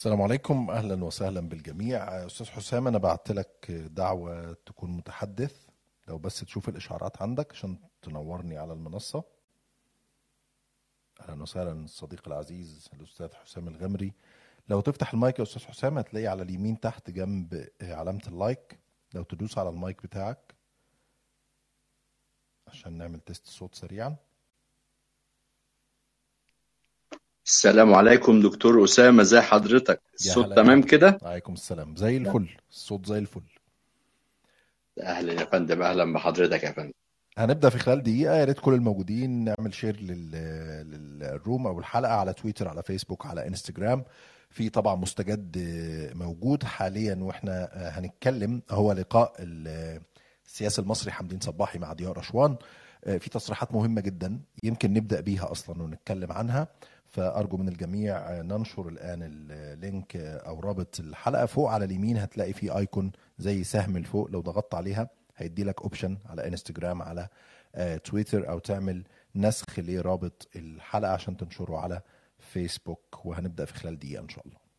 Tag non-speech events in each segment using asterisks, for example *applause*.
السلام عليكم. أهلا وسهلا بالجميع. أستاذ حسام أنا بعت لك دعوة تكون متحدث. لو بس تشوف الإشعارات عندك عشان تنورني على المنصة. أهلا وسهلا الصديق العزيز الأستاذ حسام الغمري. لو تفتح المايك يا أستاذ حسام هتلاقي على اليمين تحت جنب علامة ال like. لو تدوس على المايك بتاعك عشان نعمل test صوت سريعا. السلام عليكم دكتور أسامة ازي حضرتك؟ الصوت تمام كده؟ عليكم السلام. زي الفل. الصوت زي الفل. أهلا يا فندم أهلا بحضرتك يا فندم. هنبدأ في خلال دقيقة. يا ريت كل الموجودين نعمل share لل... لل room أو الحلقة على تويتر على فيسبوك على إنستجرام. في طبعا مستجد موجود حاليا وإحنا هنتكلم. هو لقاء ال- السياسي المصري حمدين صباحي مع ضياء رشوان في تصريحات مهمة جدا يمكن نبدأ بيها أصلا ونتكلم عنها. فأرجو من الجميع ننشر الآن ال link أو رابط الحلقة فوق على اليمين هتلاقي في icon زي سهم لفوق لو ضغطت عليها هيدي لك option على انستجرام على آه، تويتر أو تعمل نسخ لرابط الحلقة عشان تنشره على فيسبوك وهنبدأ في خلال دقيقة إن شاء الله.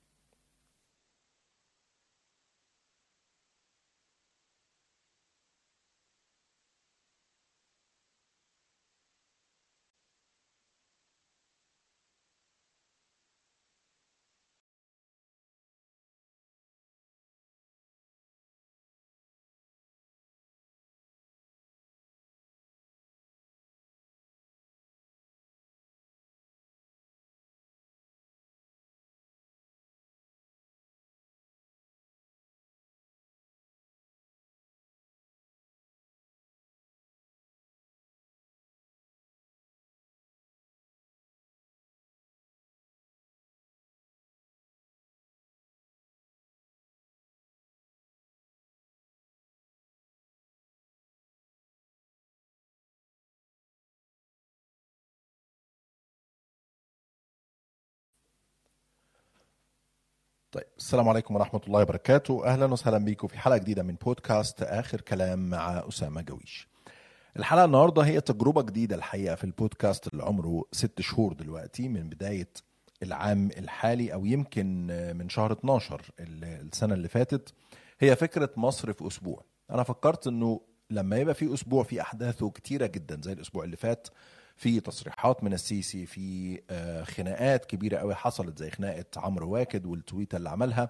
طيب السلام عليكم ورحمة الله وبركاته. أهلا وسهلا بيكم في حلقة جديدة من بودكاست آخر كلام مع أسامة جويش. الحلقة النهاردة هي تجربة جديدة الحقيقة في البودكاست اللي عمره ست شهور دلوقتي من بداية العام الحالي أو يمكن من شهر 12 ال- السنة اللي فاتت. هي فكرة مصر في أسبوع. أنا فكرت أنه لما يبقى في أسبوع في أحداثه كتيرة جدا زي الأسبوع اللي فات في تصريحات من السيسي في آه، خناقات كبيرة قوي حصلت زي خناقة عمرو واكد والتويتة اللي عملها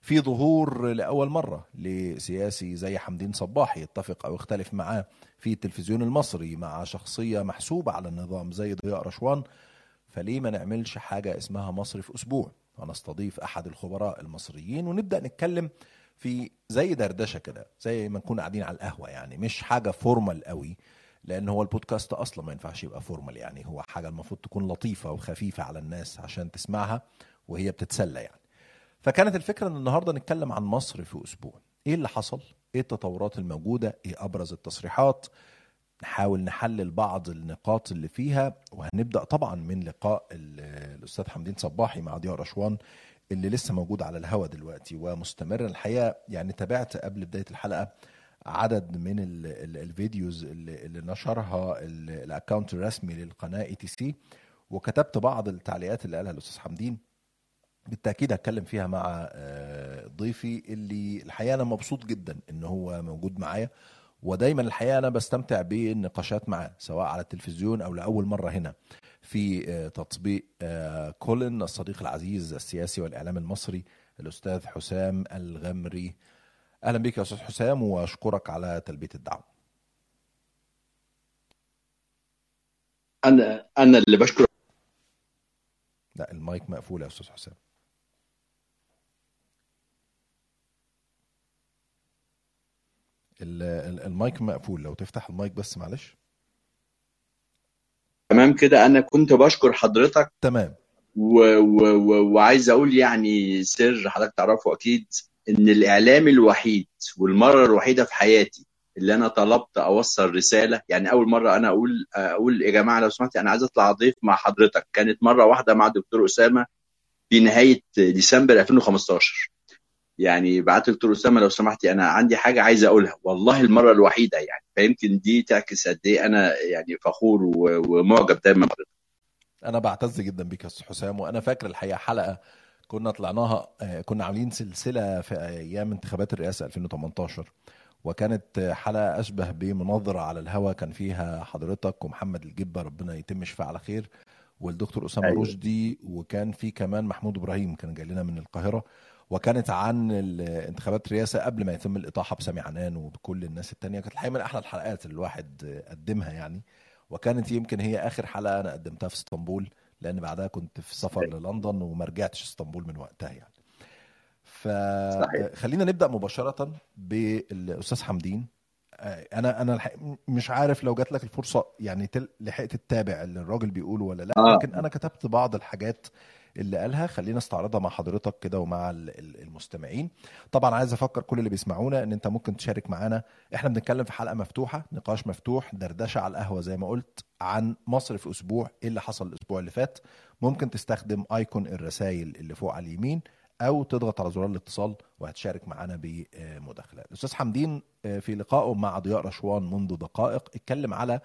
في ظهور لأول مرة لسياسي زي حمدين صباحي يتفق أو يختلف معاه في التلفزيون المصري مع شخصية محسوبة على النظام زي ضياء رشوان. فليه ما نعملش حاجة اسمها مصر في أسبوع؟ ونستضيف أحد الخبراء المصريين ونبدأ نتكلم في زي دردشة كده زي ما نكون قاعدين على القهوة يعني مش حاجة formal قوي لأن هو البودكاست أصلا ما ينفعش يبقى formal يعني. هو حاجة المفروض تكون لطيفة وخفيفة على الناس عشان تسمعها وهي بتتسلى يعني. فكانت الفكرة إن النهاردة نتكلم عن مصر في أسبوع. إيه اللي حصل؟ إيه التطورات الموجودة؟ إيه أبرز التصريحات؟ نحاول نحلل بعض النقاط اللي فيها وهنبدأ طبعا من لقاء ال- الأستاذ حمدين صباحي مع ضياء رشوان اللي لسه موجود على الهوا دلوقتي ومستمر الحقيقة يعني تابعت قبل بداية الحلقة عدد من ال ال videos اللي, اللي نشرها ال- ال account الرسمي للقناة ETC وكتبت بعض التعليقات اللي قالها الأستاذ حمدين. بالتأكيد هتكلم فيها مع آه، ضيفي اللي الحقيقة أنا مبسوط جدا إن هو موجود معايا. ودايما الحقيقة أنا بستمتع بالنقاشات معاه سواء على التلفزيون أو لأول مرة هنا في آه، تطبيق آه، كولن الصديق العزيز السياسي والإعلام المصري الأستاذ حسام الغمري. أهلا بك يا أستاذ حسام وأشكرك على تلبية الدعوه أنا أنا اللي بشكر. لا المايك مقفول يا أستاذ حسام. ال- ال- المايك مقفول. لو تفتح المايك بس معلش. تمام كده. أنا كنت بشكر حضرتك. تمام. و... و... و... وعايز أقول يعني سر حضرتك تعرفه أكيد. إن الإعلام الوحيد والمرة الوحيدة في حياتي اللي أنا طلبت أوصل رسالة يعني أول مرة أنا أقول أقول يا جماعة لو سمحت أنا عايز أطلع ضيف مع حضرتك. كانت مرة واحدة مع دكتور أسامة في نهاية ديسمبر 2015 يعني بعت دكتور أسامة لو سمحتي أنا عندي حاجة عايز أقولها. والله المرة الوحيدة يعني فيمكن دي تعكس قد إيه أنا يعني فخور ومعجب دايما بحضرتك أنا بعتز جدا بيك يا حسام وأنا فاكر الحقيقة حلقة كنا طلعناها آه، كنا عاملين سلسلة في أيام انتخابات الرئاسة 2018 وكانت حلقة أشبه بمناظرة على الهوا كان فيها حضرتك ومحمد الجبة ربنا يتم شفاء على خير والدكتور أسامة أيوة. رشدي وكان في كمان محمود إبراهيم كان جاي لنا من القاهرة وكانت عن انتخابات الرئاسة قبل ما يتم الإطاحة بسامي عنان وبكل الناس التانية كانت الحقيقة من أحلى الحلقات اللي الواحد قدمها يعني وكانت يمكن هي آخر حلقة أنا قدمتها في إسطنبول لأن بعدها كنت في سفر للندن وما رجعتش اسطنبول من وقتها يعني. فخلينا نبدأ مباشرة بالأستاذ حمدين. أنا أنا الحقيقة مش عارف لو جات لك الفرصة يعني تل- لحقت تتابع اللي الراجل بيقوله ولا لأ. آه. لكن أنا كتبت بعض الحاجات اللي قالها. خلينا أستعرضها مع حضرتك كده ومع ال- ال- المستمعين. طبعا عايز أفكر كل اللي بيسمعونا إن أنت ممكن تشارك معانا. إحنا بنتكلم في حلقة مفتوحة نقاش مفتوح دردشة على القهوة زي ما قلت عن مصر في أسبوع إيه اللي حصل الأسبوع اللي فات. ممكن تستخدم آيكون الرسائل اللي فوق على اليمين. أو تضغط على زرار الاتصال وهتشارك معانا بمداخلة. الأستاذ حمدين آه، في لقائه مع ضياء رشوان منذ دقائق اتكلم على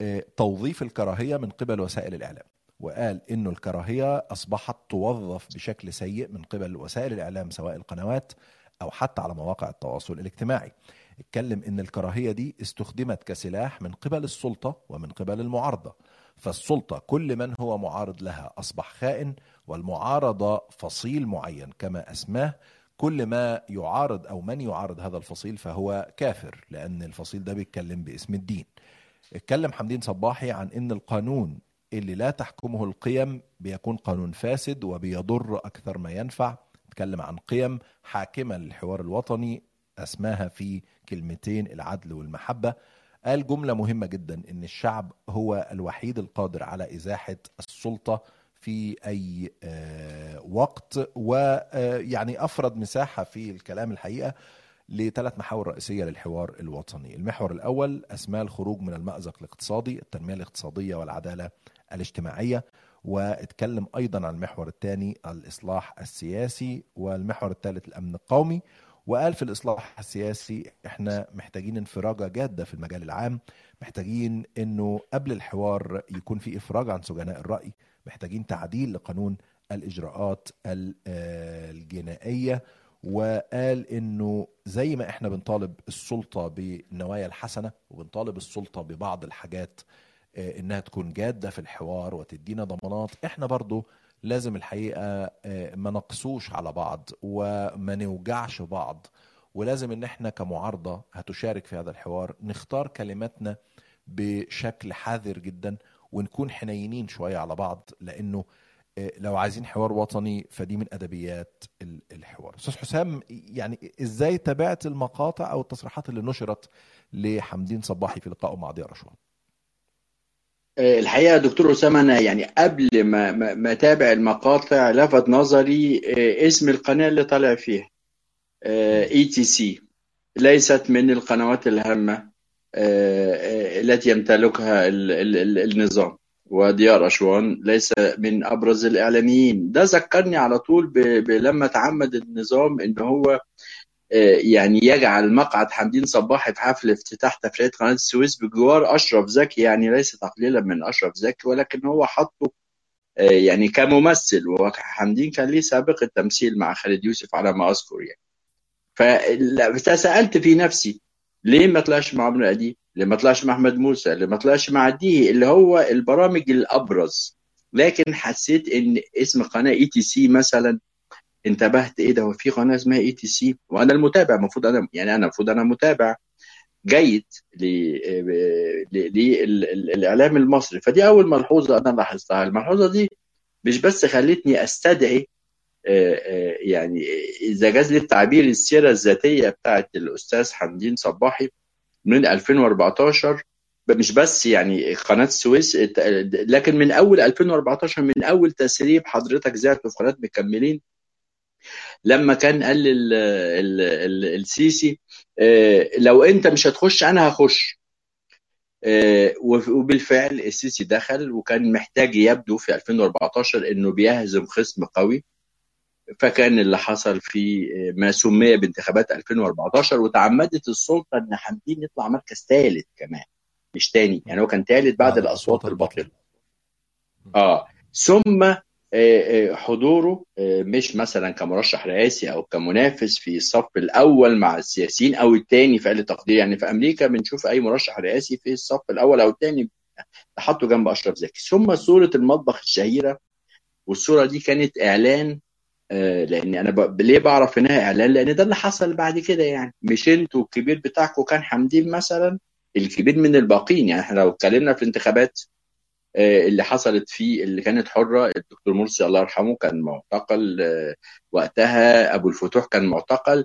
آه، توظيف الكراهية من قبل وسائل الإعلام وقال إنه الكراهية أصبحت توظف بشكل سيء من قبل وسائل الإعلام سواء القنوات أو حتى على مواقع التواصل الاجتماعي. اتكلم إن الكراهية دي استخدمت كسلاح من قبل السلطة ومن قبل المعارضة. فالسلطة كل من هو معارض لها أصبح خائن والمعارضة فصيل معين. كما أسماه كل ما يعارض أو من يعارض هذا الفصيل فهو كافر لأن الفصيل ده بيتكلم باسم الدين. اتكلم حمدين صباحي عن إن القانون اللي لا تحكمه القيم بيكون قانون فاسد وبيضر أكثر ما ينفع. اتكلم عن قيم حاكمة للحوار الوطني أسماها في كلمتين العدل والمحبة. قال جملة مهمة جدا إن الشعب هو الوحيد القادر على إزاحة السلطة في أي آه، وقت ويعني أفرد مساحة في الكلام الحقيقة لثلاث محاور رئيسية للحوار الوطني. المحور الأول اسماه الخروج من المأزق الاقتصادي التنمية الاقتصادية والعدالة الاجتماعية واتكلم أيضا عن المحور الثاني الإصلاح السياسي والمحور الثالث الأمن القومي. وقال في الإصلاح السياسي إحنا محتاجين انفراجة جادة في المجال العام محتاجين إنه قبل الحوار يكون في إفراج عن سجناء الرأي محتاجين تعديل لقانون الإجراءات ال- آه، الجنائية. وقال إنه زي ما إحنا بنطالب السلطة بالنوايا الحسنة وبنطالب السلطة ببعض الحاجات آه، إنها تكون جادة في الحوار وتدينا ضمانات إحنا برضو لازم الحقيقة آه، ما نقسوش على بعض وما نوجعش بعض. ولازم إن إحنا كمعارضة هتشارك في هذا الحوار نختار كلماتنا بشكل حذر جدا ونكون حنينين شوية على بعض لأنه آه، لو عايزين حوار وطني فدي من أدبيات ال- الحوار. أستاذ حسام يعني إزاي تابعت المقاطع أو التصريحات اللي نشرت لحمدين صباحي في لقائه مع ضياء رشوان الحقيقة دكتور أسامة أنا يعني قبل ما ما أتابع المقاطع لفت نظري آه، اسم القناة اللي طالع فيها ETC ليست من القنوات الهامة آه، آه، التي يمتلكها ال- ال- ال- النظام. وضياء رشوان ليس من أبرز الإعلاميين. ده ذكرني على طول لما تعمد النظام إن هو آه، يعني يجعل مقعد حمدين صباحي في حفل افتتاح تفريعة قناة السويس بجوار أشرف زكي يعني ليس تقليلا من أشرف زكي ولكن هو حطه آه، يعني كممثل وحمدين كان ليه سابقة تمثيل مع خالد يوسف على ما أذكر يعني فتساءلت في نفسي ليه ما طلعش مع عمرو أديب؟ ليه ما طلعش مع أحمد موسى؟ ليه ما طلعش مع ديه اللي هو البرامج الأبرز؟ لكن حسيت إن اسم قناة ETC مثلا انتبهت إيه ده هو في قناة اسمها ETC وأنا المتابع المفروض أنا يعني أنا المفروض أنا متابع جيد للاعلام المصري. فدي اول ملحوظة أنا لاحظتها. الملحوظة دي مش بس خلتني استدعي آه، آه، يعني إذا جاز لي التعبير السيرة الذاتية بتاعت الأستاذ حمدين صباحي من 2014 مش بس يعني قناة السويس لكن من أول 2014 من أول تسريب حضرتك ذاته في قناه مكملين لما كان قال ال ال ال السيسي آه، لو انت مش هتخش أنا هخش. آه، وبالفعل السيسي دخل وكان محتاج يبدو في 2014 انه بيهزم خصم قوي. فكان اللي حصل في ما سمي بانتخابات 2014 وتعمدت السلطة ان حمدين يطلع مركز ثالث كمان مش تاني. يعني هو كان ثالث بعد الأصوات الباطلة. آه ثم حضوره مش مثلا كمرشح رئاسي أو كمنافس في الصف الأول مع السياسيين أو الثاني في أقل تقدير. يعني في أمريكا بنشوف أي مرشح رئاسي في الصف الأول أو الثاني تحطه جنب أشرف زكي. ثم صورة المطبخ الشهيرة والصورة دي كانت إعلان لأن أنا. ليه بعرف إنها إعلان؟ لأن ده اللي حصل بعد كده يعني. مش أنتوا الكبير بتاعكم كان حمدين مثلا الكبير من الباقين يعني إحنا لو اتكلمنا في الانتخابات اللي حصلت فيه اللي كانت حرة الدكتور مرسي الله يرحمه كان معتقل وقتها أبو الفتوح كان معتقل.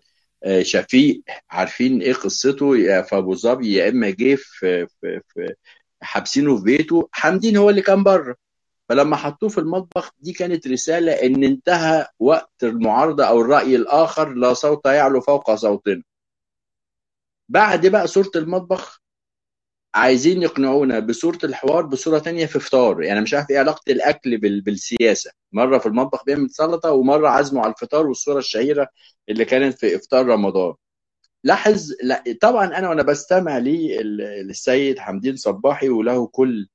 شفيق عارفين إيه قصته؟ يا في أبو ظبي يا إما جه في, في حابسينه في بيته. حمدين هو اللي كان بره. فلما حطوه في المطبخ دي كانت رسالة إن انتهى وقت المعارضة أو الرأي الآخر لا صوت يعلو فوق صوتنا. بعد بقى صورة المطبخ عايزين يقنعونا بصورة الحوار بصورة تانية في فطار. يعني مش عارف إيه علاقة الأكل بالسياسة. مرة في المطبخ بيعمل سلطة ومرة عزمه على الفطار والصورة الشهيرة اللي كانت في إفطار رمضان. لاحظ لا طبعا أنا وأنا بستمع للسيد حمدين صباحي وله كل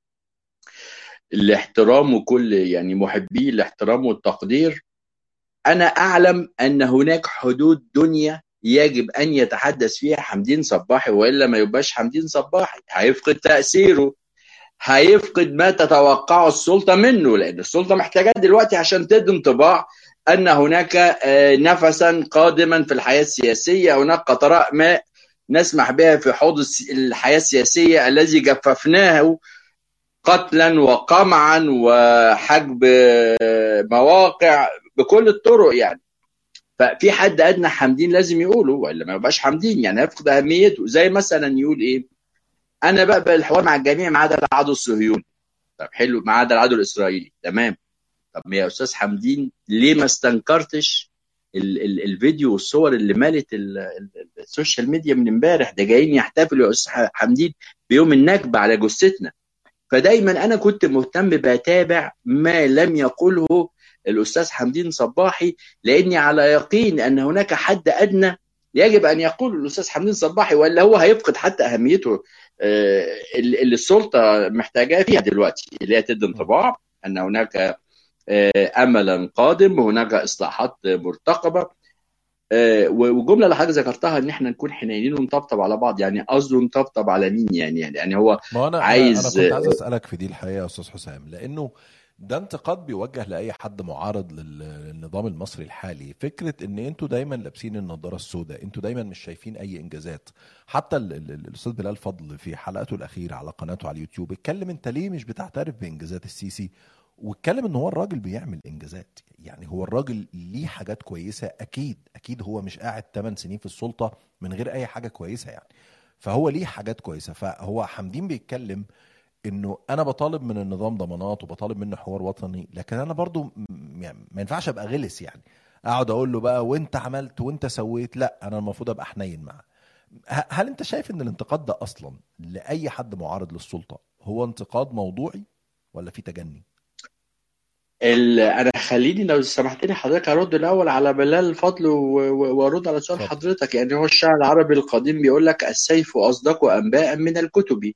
الاحترام وكل يعني محبي الاحترام والتقدير. أنا أعلم أن هناك حدود دنيا يجب أن يتحدث فيها حمدين صباحي وإلا ما يبقاش حمدين صباحي. هيفقد تأثيره. هيفقد ما تتوقعه السلطة منه لأن السلطة محتاجاه دلوقتي عشان تدي انطباع أن هناك نفسا قادما في الحياة السياسية. هناك قطراء ماء نسمح بها في حوض الحياة السياسية الذي جففناه قتلا وقمعا وحجب مواقع بكل الطرق يعني. ففي حد أدنى حمدين لازم يقوله وإلا ما يبقاش حمدين يعني هيفقد أهميته. زي مثلا يقول إيه؟ أنا بقبل الحوار مع الجميع ما عدا العدو الصهيوني. طب حلو ما عدا العدو الإسرائيلي. تمام. طب يا أستاذ حمدين ليه ما استنكرتش ال ال الفيديو والصور اللي مالت ال social media من امبارح؟ ده جايين يحتفلوا يا أستاذ حمدين بيوم النكبه على جثتنا. فدايما أنا كنت مهتم بتابع ما لم يقله الأستاذ حمدين صباحي لأني على يقين أن هناك حد أدنى يجب أن يقول الأستاذ حمدين صباحي وإلا هو هيفقد حتى أهميته اللي السلطة محتاجاه فيها دلوقتي اللي هي تدي انطباع أن هناك املا قادم وهناك إصلاحات مرتقبة. وجملة اللي حضرتك ذكرتها إن إحنا نكون حنينين ونطبطب على بعض يعني قصده نطبطب على مين يعني؟ يعني هو ما أنا عايز أنا كنت عايز أسألك في دي الحقيقة يا أستاذ حسام لأنه ده انتقاد بيوجه لأي حد معارض للنظام المصري الحالي. فكرة إن أنتوا دايما لابسين النضارة السوداء أنتوا دايما مش شايفين أي إنجازات. حتى الأستاذ بلال فضل في حلقته الأخيرة على قناته على اليوتيوب اتكلم أنت ليه مش بتعترف بإنجازات السيسي؟ واتكلم إن هو الراجل بيعمل إنجازات. يعني هو الراجل ليه حاجات كويسة أكيد أكيد هو مش قاعد 8 سنين في السلطة من غير أي حاجة كويسة يعني. فهو ليه حاجات كويسة. فهو حمدين بيتكلم إنه أنا بطالب من النظام ضمانات وبطالب منه حوار وطني لكن أنا برضو يعني ما ينفعش أبقى غلس يعني. أقعد أقول له بقى وأنت عملت وأنت سويت لأ أنا المفروض أبقى حنين معاه. هل أنت شايف إن الانتقاد ده أصلا لأي حد معارض للسلطة هو انتقاد موضوعي ولا في تجني؟ أنا خليني لو سمحت لي حضرتك أرد الأول على بلال الفضل وأرد على سؤال حضرتك يعني هو الشعر العربي القديم بيقول لك السيف أصدق أنباء من الكتب.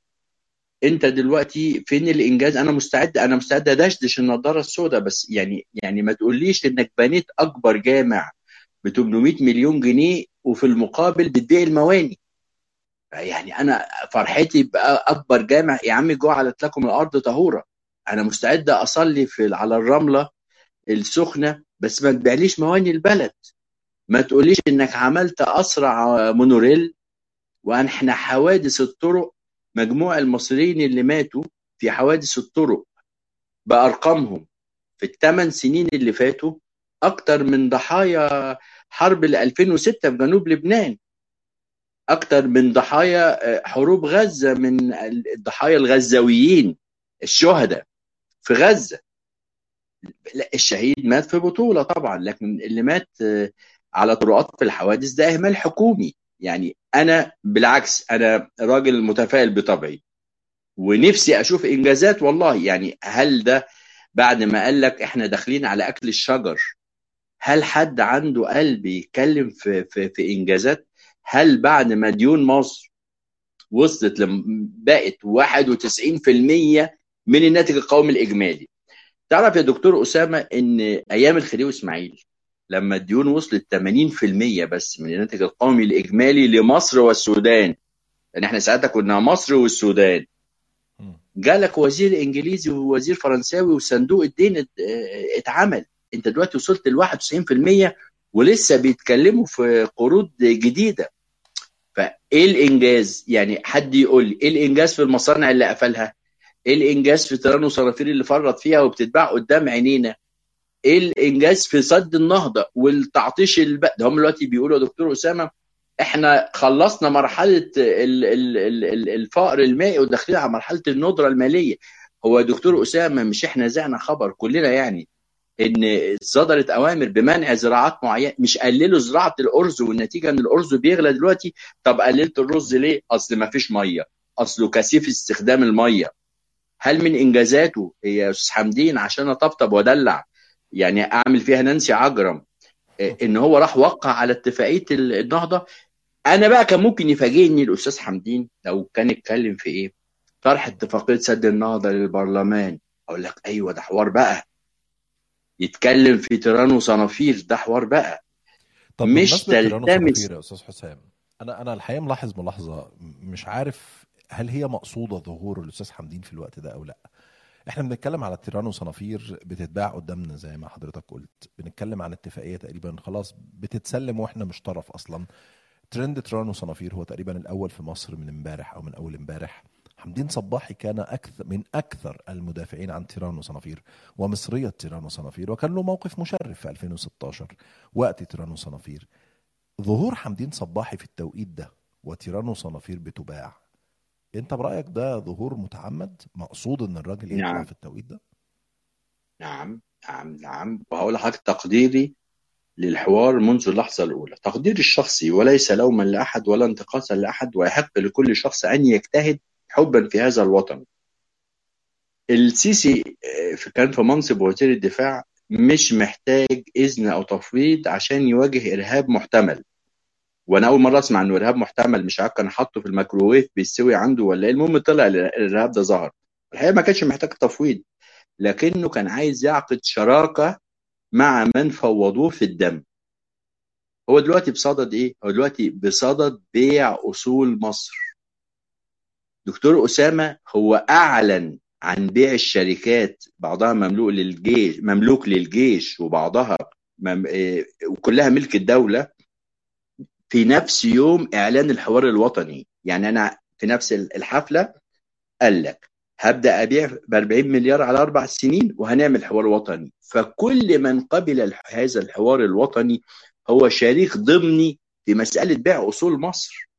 انت دلوقتي فين الانجاز؟ أنا مستعد أنا مستعد ادشدش النضارة السوداء بس يعني يعني ما تقوليش انك بنيت اكبر جامع ب 800 مليون جنيه وفي المقابل بتبيع المواني. يعني أنا فرحتي بقى اكبر جامع يا عم جعلت لكم الأرض طهورة. أنا مستعد اصلي في على الرملة السخنة بس ما تبيعليش مواني البلد. ما تقوليش انك عملت اسرع مونوريل وإحنا حوادث الطرق مجموع المصريين اللي ماتوا في حوادث الطرق بأرقامهم في الثمان سنين اللي فاتوا أكتر من ضحايا حرب ال 2006 في جنوب لبنان. أكتر من ضحايا حروب غزة من الضحايا الغزاويين الشهداء في غزة. لا الشهيد مات في بطولة طبعا لكن اللي مات على طرقات في الحوادث ده إهمال حكومي. يعني أنا بالعكس أنا راجل متفائل بطبعي. ونفسي أشوف إنجازات والله. يعني هل ده بعد ما قال لك إحنا داخلين على أكل الشجر هل حد عنده قلب يتكلم في في في إنجازات؟ هل بعد ما ديون مصر وصلت بقت 91% من الناتج القومي الإجمالي؟ تعرف يا دكتور أسامة إن أيام الخديوي إسماعيل لما الديون وصلت 80% بس من الناتج القومي الإجمالي لمصر والسودان. لأن إحنا ساعتها كنا مصر والسودان. جالك وزير إنجليزي ووزير فرنساوي وصندوق الدين آه، اتعمل. أنت دلوقتي وصلت ل 91% ولسه بيتكلموا في قروض جديدة. فإيه الإنجاز؟ يعني حد يقول لي إيه الإنجاز في المصانع اللي قفلها؟ إيه الإنجاز في تيران وصنافير اللي فرط فيها وبتتباع قدام عينينا؟ الإنجاز في سد النهضة والتعطيش الب... ده هم دلوقتي بيقولوا يا دكتور أسامة إحنا خلصنا مرحلة ال- ال- ال- الفقر المائي وداخلين على مرحلة الندرة المالية. هو يا دكتور أسامة مش إحنا زعنا خبر كلنا يعني إن صدرت أوامر بمنع زراعات معينة مش قللوا زراعة الأرز والنتيجة إن الأرز بيغلى دلوقتي طب قللت الرز ليه؟ أصل ما فيش مية اصله كثيف استخدام المية. هل من إنجازاته يا أستاذ حمدين عشان أطبطب وأدلع؟ يعني أعمل فيها نانسي عجرم إيه، إن هو راح وقع على اتفاقية ال- النهضة. أنا بقى كان ممكن يفاجئني الأستاذ حمدين لو كان اتكلم في إيه؟ طرح اتفاقية سد النهضة للبرلمان. أقول لك أيوه ده حوار بقى. يتكلم في تيران وصنافير ده حوار بقى. طب مش تلتمس. يا أستاذ حسام أنا أنا الحقيقة ملاحظ ملاحظة مش عارف هل هي مقصودة ظهور الأستاذ حمدين في الوقت ده أو لأ. إحنا بنتكلم على تيرانو صنافير بتتباع قدامنا زي ما حضرتك قلت. بنتكلم عن اتفاقية تقريبا خلاص بتتسلم وإحنا مش طرف أصلا. ترند تيرانو صنافير هو تقريبا الأول في مصر من امبارح أو من أول امبارح. حمدين صباحي كان أكثر من أكثر المدافعين عن تيرانو صنافير ومصرية تيرانو صنافير وكان له موقف مشرف في 2016 وقت تيرانو صنافير ظهور حمدين صباحي في التوقيت ده وتيرانو صنافير بتباع. انت برأيك ده ظهور متعمد مقصود ان الراجل يطلع نعم. في التوقيت ده؟ نعم نعم نعم. وهقول لحضرتك تقديري للحوار منذ اللحظة الأولى. تقديري الشخصي وليس لوما لأحد ولا انتقاصا لأحد ويحق لكل شخص أن يجتهد حبا في هذا الوطن. السيسي آه، في- كان في منصب وزير الدفاع مش محتاج إذن أو تفويض عشان يواجه إرهاب محتمل. وأنا أول مرة أسمع إنه إرهاب محتمل مش عارف كان حاطه في الميكروويف بيستوي عنده ولا إيه المهم طلع الإرهاب ده ظهر الحقيقة ما كانش محتاج تفويض لكنه كان عايز يعقد شراكة مع من فوضوه في الدم هو دلوقتي بصدد إيه؟ هو دلوقتي بصدد بيع أصول مصر. دكتور أسامة هو أعلن عن بيع الشركات بعضها مملوك للجيش مملوك للجيش وبعضها مم... إيه، وكلها ملك الدولة في نفس يوم إعلان الحوار الوطني، يعني أنا في نفس الحفلة قال لك هبدأ أبيع ب 40 مليار على أربع سنين وهنعمل حوار وطني، فكل من قبل هذا الحوار الوطني هو شريك ضمني في مسألة بيع أصول مصر.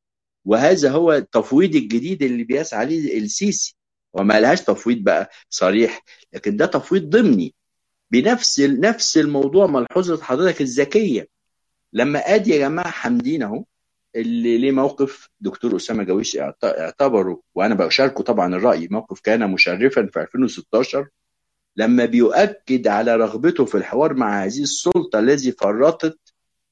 وهذا هو التفويض الجديد اللي بيسعى عليه السيسي. وما لهاش تفويض بقى صريح لكن ده تفويض ضمني. بنفس نفس الموضوع ملحوظة حضرتك الذكية. لما آدي يا جماعة حمدين أهو اللي ليه موقف دكتور أسامة جويش اعت- اعتبره وأنا بشاركه طبعا الرأي موقف كان مشرفا في 2016 لما بيؤكد على رغبته في الحوار مع هذه السلطة الذي فرطت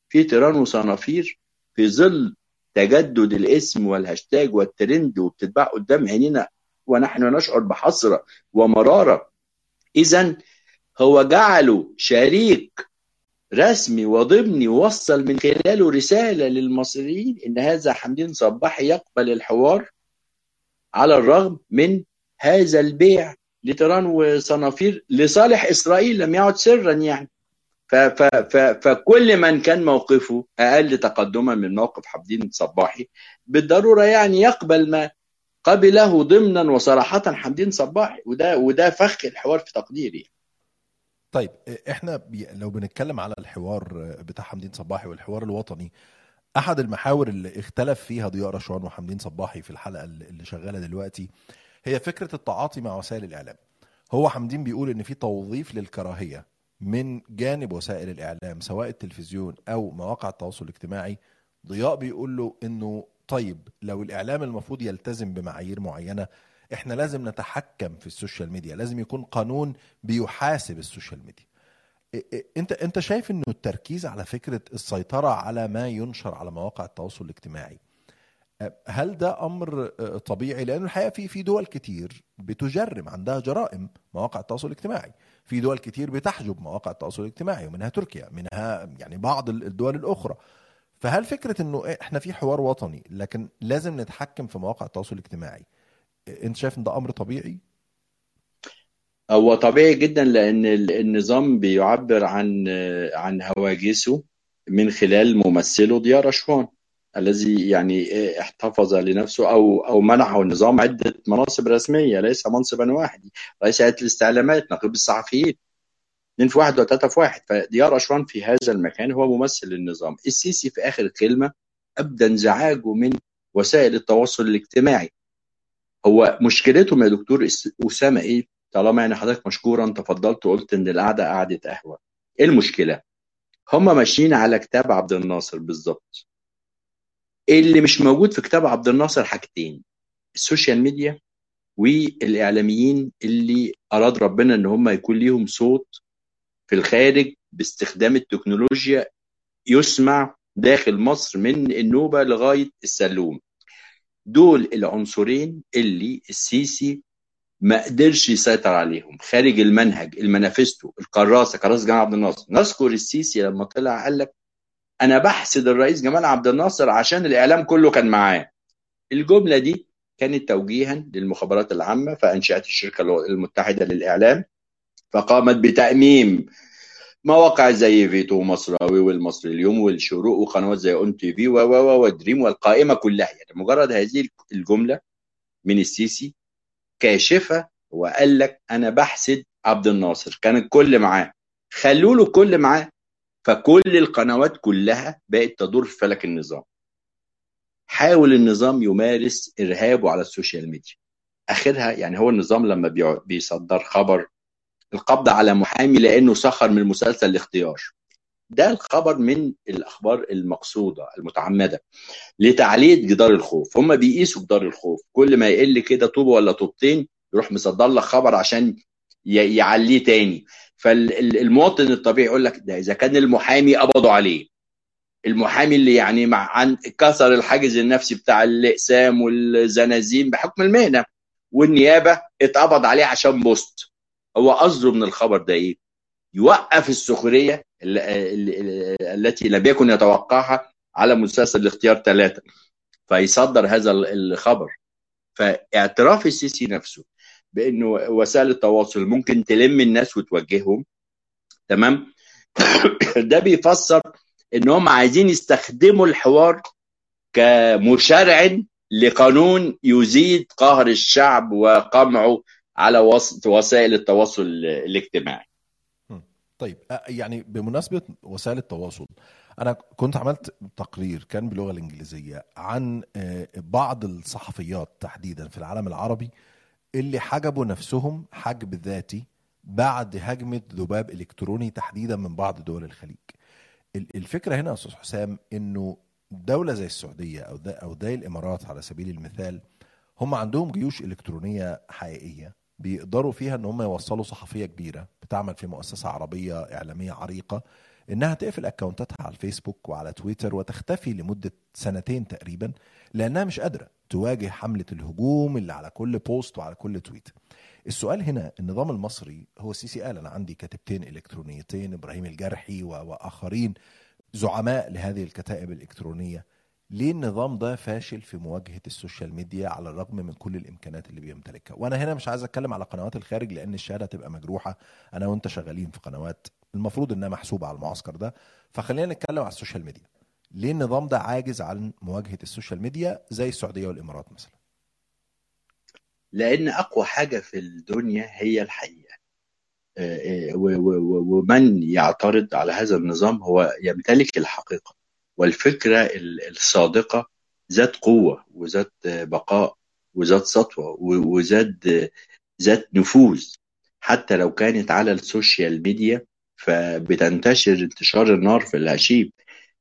في تيران وصنافير في ظل تجدد الاسم والهاشتاج والترند وبتتباع قدام عينينا ونحن نشعر بحسرة ومرارة. إذا هو جعله شريك رسمي وضمني ووصل من خلاله رسالة للمصريين إن هذا حمدين صباحي يقبل الحوار على الرغم من هذا البيع لتيران وصنافير لصالح إسرائيل لم يعد سرا يعني. فكل من كان موقفه أقل تقدما من موقف حمدين صباحي بالضرورة يعني يقبل ما قبله ضمنا وصراحه حمدين صباحي. وده وده فخ الحوار في تقديري. طيب إحنا بي لو بنتكلم على الحوار بتاع حمدين صباحي والحوار الوطني أحد المحاور اللي اختلف فيها ضياء رشوان وحمدين صباحي في الحلقة اللي شغالة دلوقتي هي فكرة التعاطي مع وسائل الإعلام. هو حمدين بيقول إن في توظيف للكراهية من جانب وسائل الإعلام سواء التلفزيون أو مواقع التواصل الاجتماعي. ضياء بيقول له إنه طيب لو الإعلام المفروض يلتزم بمعايير معينة إحنا لازم نتحكم في ال social media لازم يكون قانون بيحاسب ال social media. انت انت شايف إنه التركيز على فكرة السيطرة على ما ينشر على مواقع التواصل الاجتماعي هل ده أمر طبيعي؟ لأنه الحقيقة في في دول كتير بتجرم عندها جرائم مواقع التواصل الاجتماعي. في دول كتير بتحجب مواقع التواصل الاجتماعي ومنها تركيا منها يعني بعض الدول الأخرى. فهل فكرة إنه إحنا في حوار وطني لكن لازم نتحكم في مواقع التواصل الاجتماعي انت شايف إن ده أمر طبيعي؟ هو طبيعي جدا لأن النظام بيعبر عن عن هواجسه من خلال ممثله ضياء رشوان الذي يعني احتفظ لنفسه أو أو منحه النظام عدة مناصب رسمية ليس منصبا واحد رئيس هيئه الاستعلامات نقيب الصحفيين اثنين في واحد وثلاثه في واحد. فديار رشوان في هذا المكان هو ممثل للنظام. السيسي في آخر كلمة أبدى انزعاجه من وسائل التواصل الاجتماعي. هو مشكلتهم يا دكتور أسامة إيه؟ طالما يعني حضرتك مشكورا تفضلت وقلت إن القعدة قعدة قهوة. إيه المشكلة؟ هم ماشيين على كتاب عبد الناصر بالظبط. اللي مش موجود في كتاب عبد الناصر حاجتين السوشيال ميديا والإعلاميين اللي أراد ربنا إن هم يكون ليهم صوت في الخارج باستخدام التكنولوجيا يسمع داخل مصر من النوبة لغاية السلوم. دول العنصرين اللي السيسي ما قدرش يسيطر عليهم. خارج المنهج المانيفستو الكراسه كراسه جمال عبد الناصر. نذكر السيسي لما طلع قال لك أنا بحسد الرئيس جمال عبد الناصر عشان الإعلام كله كان معاه. الجملة دي كانت توجيها للمخابرات العامة فأنشأت الشركة المتحدة للإعلام فقامت بتأميم مواقع زي فيتو مصراوي والمصري اليوم والشروق وقنوات زي ON TV و و ودريم والقائمة كلها. يعني مجرد هذه الجملة من السيسي كاشفه وقال لك أنا بحسد عبد الناصر. كان الكل معاه. خلوا له الكل معاه. فكل القنوات كلها بقت تدور في فلك النظام. حاول النظام يمارس إرهابه على ال social media. آخرها يعني هو النظام لما بيصدر خبر القبض على محامي لأنه سخر من مسلسل الاختيار. ده الخبر من الأخبار المقصودة المتعمدة لتعليه جدار الخوف. هم بيقيسوا جدار الخوف. كل ما يقل كده طوبه ولا طوبتين يروح مصدر لك خبر عشان يعليه تاني. فالمواطن الطبيعي يقول لك ده إذا كان المحامي قبضوا عليه. المحامي اللي يعني مع عن كسر الحاجز النفسي بتاع الأقسام والزنازين بحكم المهنة والنيابة اتقبض عليه عشان بوست. هو قصده من الخبر ده إيه؟ يوقف السخرية التي لم يكن يتوقعها على مسلسل الاختيار ثلاثة فيصدر هذا الخبر. فاعتراف السيسي نفسه بإنه وسائل التواصل ممكن تلم الناس وتوجههم. تمام؟ *coughs* ده بيفسر إن هم عايزين يستخدموا الحوار كمشرع لقانون يزيد قهر الشعب وقمعه على وسائل التواصل الاجتماعي. طيب يعني بمناسبة وسائل التواصل أنا كنت عملت تقرير كان باللغة الإنجليزية عن بعض الصحفيات تحديدا في العالم العربي اللي حجبوا نفسهم حجب ذاتي بعد هجمة ذباب إلكتروني تحديدا من بعض دول الخليج. الفكرة هنا يا أستاذ حسام إنه دولة زي السعودية أو أو زي الإمارات على سبيل المثال هم عندهم جيوش إلكترونية حقيقية بيقدروا فيها إن هم يوصلوا صحفية كبيرة بتعمل في مؤسسة عربية إعلامية عريقة إنها تقفل أكونتاتها على الفيسبوك وعلى تويتر وتختفي لمدة سنتين تقريبا لأنها مش قادرة تواجه حملة الهجوم اللي على كل بوست وعلى كل تويت. السؤال هنا النظام المصري هو السيسي قال أنا عندي كاتبتين إلكترونيتين إبراهيم الجرحي وآخرين زعماء لهذه الكتائب الإلكترونية ليه النظام ده فاشل في مواجهة ال social media على الرغم من كل الامكانات اللي بيمتلكها وأنا هنا مش عايز أتكلم على قنوات الخارج لأن الشهادة هتبقى مجروحة. أنا وأنت شغالين في قنوات المفروض إنها محسوبة على المعسكر ده. فخلينا نتكلم على ال social media. ليه النظام ده عاجز عن مواجهة ال social media زي السعودية والإمارات مثلا؟ لأن أقوى حاجة في الدنيا هي الحقيقة. ومن يعترض على هذا النظام هو يمتلك الحقيقة. والفكرة الصادقة ذات قوة وذات بقاء وذات سطوة وذات ذات نفوذ. حتى لو كانت على ال social media فبتنتشر انتشار النار في الهشيم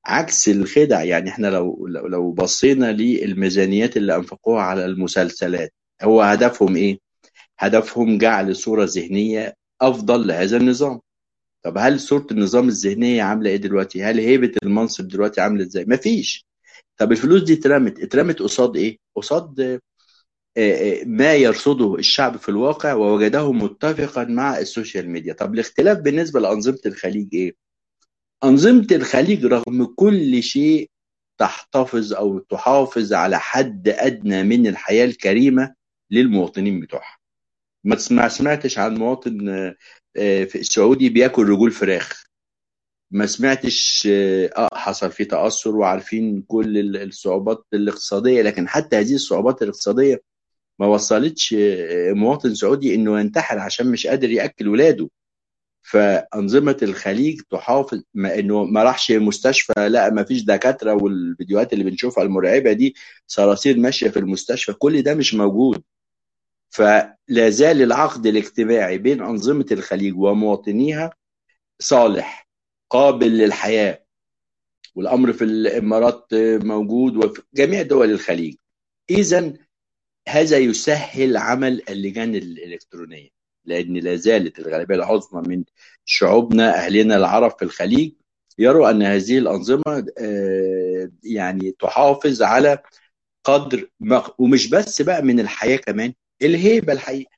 عكس الخدع يعني إحنا لو لو بصينا للميزانيات اللي أنفقوها على المسلسلات هو هدفهم إيه؟ هدفهم جعل صورة ذهنية أفضل لهذا النظام. طب هل صورة النظام الذهنية عاملة إيه دلوقتي؟ هل هيبة المنصب دلوقتي عاملة إزاي؟ مفيش. طب الفلوس دي اترمت. اترمت قصاد إيه؟ قصاد ما يرصده الشعب في الواقع ووجده متفقا مع ال social media. طب الاختلاف بالنسبة لأنظمة الخليج إيه؟ أنظمة الخليج رغم كل شيء تحتفظ أو تحافظ على حد أدنى من الحياة الكريمة للمواطنين بتوعها. ما سمعتش عن مواطن في السعودي بياكل رجول فراخ. ما سمعتش آه حصل فيه تأثر وعارفين كل الصعوبات الاقتصادية لكن حتى هذه الصعوبات الاقتصادية ما وصلتش مواطن سعودي إنه ينتحر عشان مش قادر يأكل ولاده. فأنظمة الخليج تحافظ ما إنه ما راحش مستشفى لا ما فيش دكاترة والفيديوهات اللي بنشوفها المرعبة دي صراصير ماشية في المستشفى كل ده مش موجود. فلا زال العقد الاجتماعي بين أنظمة الخليج ومواطنيها صالح قابل للحياة والأمر في الإمارات موجود وفي جميع دول الخليج. اذا هذا يسهل عمل اللجان الإلكترونية لأن لا زالت الغالبية العظمى من شعوبنا أهلنا العرب في الخليج يروا أن هذه الأنظمة يعني تحافظ على قدر ومش بس بقى من الحياة كمان الهيبة الحقيقة.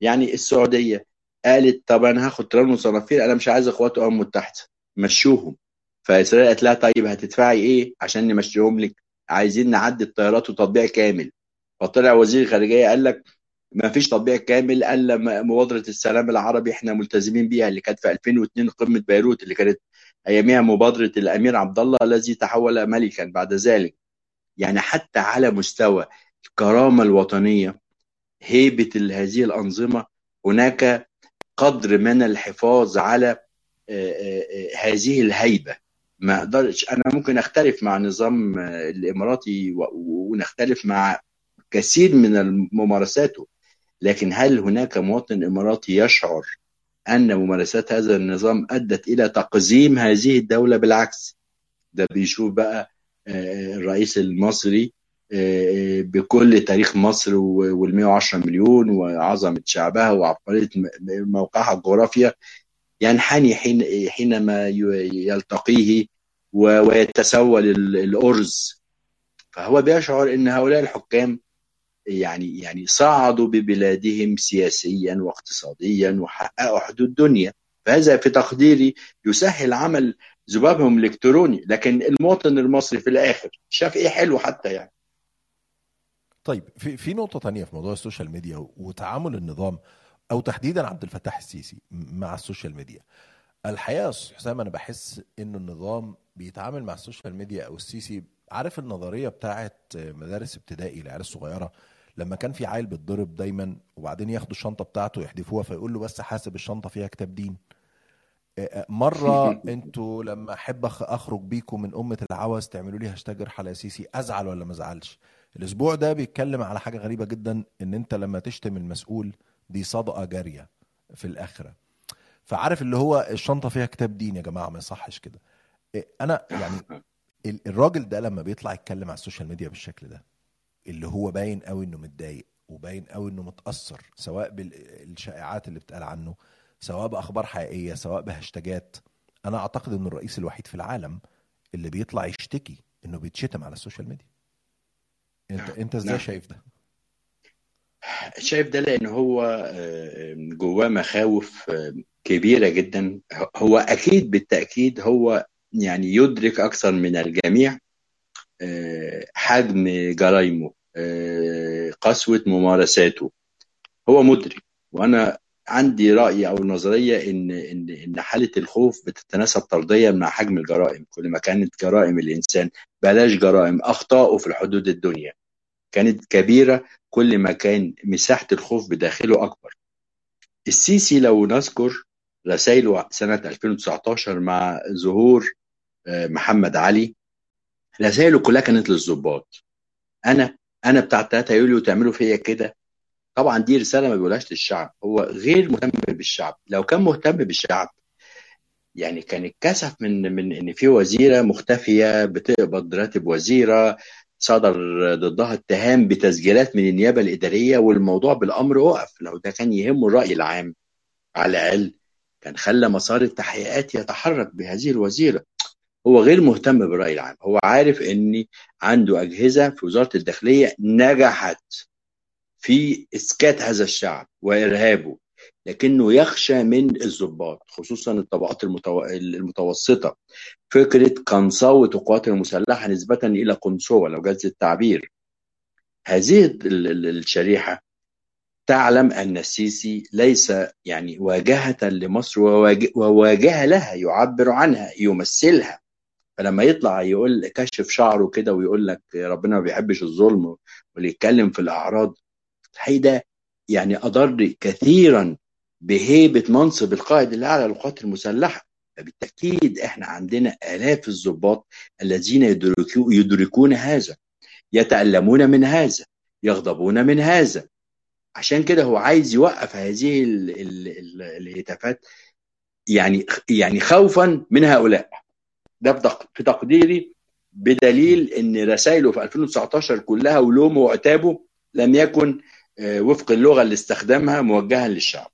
يعني السعودية قالت طب أنا هاخد تران وصنافير أنا مش عايز اخوات امم متحده مشوهم. فإسرائيل قالت لها طيب هتدفعي إيه عشان نمشيهم لك؟ عايزين نعدي الطيارات وتطبيع كامل. فطلع وزير الخارجية قال لك ما فيش تطبيع كامل الا مبادرة السلام العربي إحنا ملتزمين بيها اللي كانت في 2002 قمة بيروت اللي كانت أياميها مبادرة الأمير عبد الله الذي تحول ملكا بعد ذلك. يعني حتى على مستوى الكرامة الوطنية هيبة هذه الأنظمة. هناك قدر من الحفاظ على هذه الهيبة. ما أقدرش أنا ممكن أختلف مع النظام الإماراتي ونختلف مع كثير من ممارساته لكن هل هناك مواطن إماراتي يشعر أن ممارسات هذا النظام أدت إلى تقزيم هذه الدولة؟ بالعكس. ده بيشوف بقى الرئيس المصري بكل تاريخ مصر وال 110 مليون وعظمة شعبها وعبقرية موقعها الجغرافيا ينحني حين حينما يلتقيه ويتسول الأرز. فهو بيشعر إن هؤلاء الحكام يعني يعني صعدوا ببلادهم سياسيا واقتصاديا وحققوا حدود دنيا. فهذا في تقديري يسهل عمل ذبابهم الإلكتروني لكن المواطن المصري في الآخر شاف إيه حلو حتى يعني. طيب في في نقطة تانية في موضوع ال social media وتعامل النظام أو تحديدا عبد الفتاح السيسي مع ال social media. الحقيقة يا أستاذ حسام أنا بحس إن النظام بيتعامل مع السوشيال ميديا أو السيسي عارف النظرية بتاعت مدارس ابتدائي العيال الصغيرة لما كان في عيل بيتضرب دايما وبعدين ياخدوا الشنطة بتاعته يحذفوها فيقول له بس حاسب الشنطة فيها كتاب دين. مرة *laughs* أنتوا لما أحب أخرج بيكم من أمة العوز تعملوا لي هاشتاج ارحل يا سيسي أزعل ولا ما أزعلش؟ الأسبوع ده بيتكلم على حاجة غريبة جدا إن أنت لما تشتم المسؤول دي صدقة جارية في الآخرة. فعارف اللي هو الشنطة فيها كتاب دين يا جماعة ما يصحش كده. أنا يعني الراجل ده لما بيطلع يتكلم على ال social media بالشكل ده اللي هو باين قوي إنه متضايق وباين قوي إنه متأثر سواء بالشائعات اللي بتقال عنه سواء بأخبار حقيقية سواء بهاشتاجات أنا أعتقد إنه الرئيس الوحيد في العالم اللي بيطلع يشتكي إنه بيتشتم على ال social media. انت انت إزاي نعم. شايف ده؟ شايف ده لأن هو جواه مخاوف كبيرة جدا. هو أكيد بالتأكيد هو يعني يدرك أكثر من الجميع حجم جرائمه قسوة ممارساته. هو مدرك. وأنا عندي رأي أو نظرية إن إن إن حالة الخوف بتتناسب طرديا مع حجم الجرائم. كل ما كانت جرائم الإنسان بلاش جرائم اخطائه في الحدود الدنيا. كانت كبيرة كل ما كان مساحة الخوف بداخله أكبر. السيسي لو نذكر رسائله سنة 2019 مع ظهور محمد علي رسائله كلها كانت للظباط. أنا أنا بتاع 3 يوليو تعملوا فيا كده طبعا دي رسالة ما بيقولهاش للشعب هو غير مهتم بالشعب. لو كان مهتم بالشعب يعني كان اتكسف من من إن في وزيرة مختفية بتقبض راتب وزيرة صدر ضدها اتهام بتسجيلات من النيابة الإدارية والموضوع بالأمر وقف. لو ده كان يهمه الرأي العام على الأقل كان خلى مسار التحقيقات يتحرك بهذه الوزيرة. هو غير مهتم بالرأي العام. هو عارف إن عنده أجهزة في وزارة الداخلية نجحت في إسكات هذا الشعب وإرهابه. لكنه يخشى من الضباط خصوصا الطبقات المتو... المتوسطة. فكرة قنصوه القوات المسلحة نسبة إلى قنصوه لو جاز التعبير. هذه ال- ال- الشريحة تعلم أن السيسي ليس يعني واجهة لمصر وواجه, وواجهة لها يعبر عنها يمثلها. فلما يطلع يقول كشف شعره كده ويقول لك ربنا ما بيحبش الظلم واللي يتكلم في الأعراض الحقيقة ده يعني أضر كثيرا بهيبة منصب القائد الاعلى للقوات المسلحة. فبالتأكيد إحنا عندنا آلاف الضباط الذين يدركو يدركون هذا يتألمون من هذا يغضبون من هذا. عشان كده هو عايز يوقف هذه ال ال ال الهتافات يعني يعني خوفا من هؤلاء. ده في تقديري بدليل إن رسائله في 2019 كلها ولومه وعتابه لم يكن آه، وفق اللغة اللي استخدمها موجها للشعب.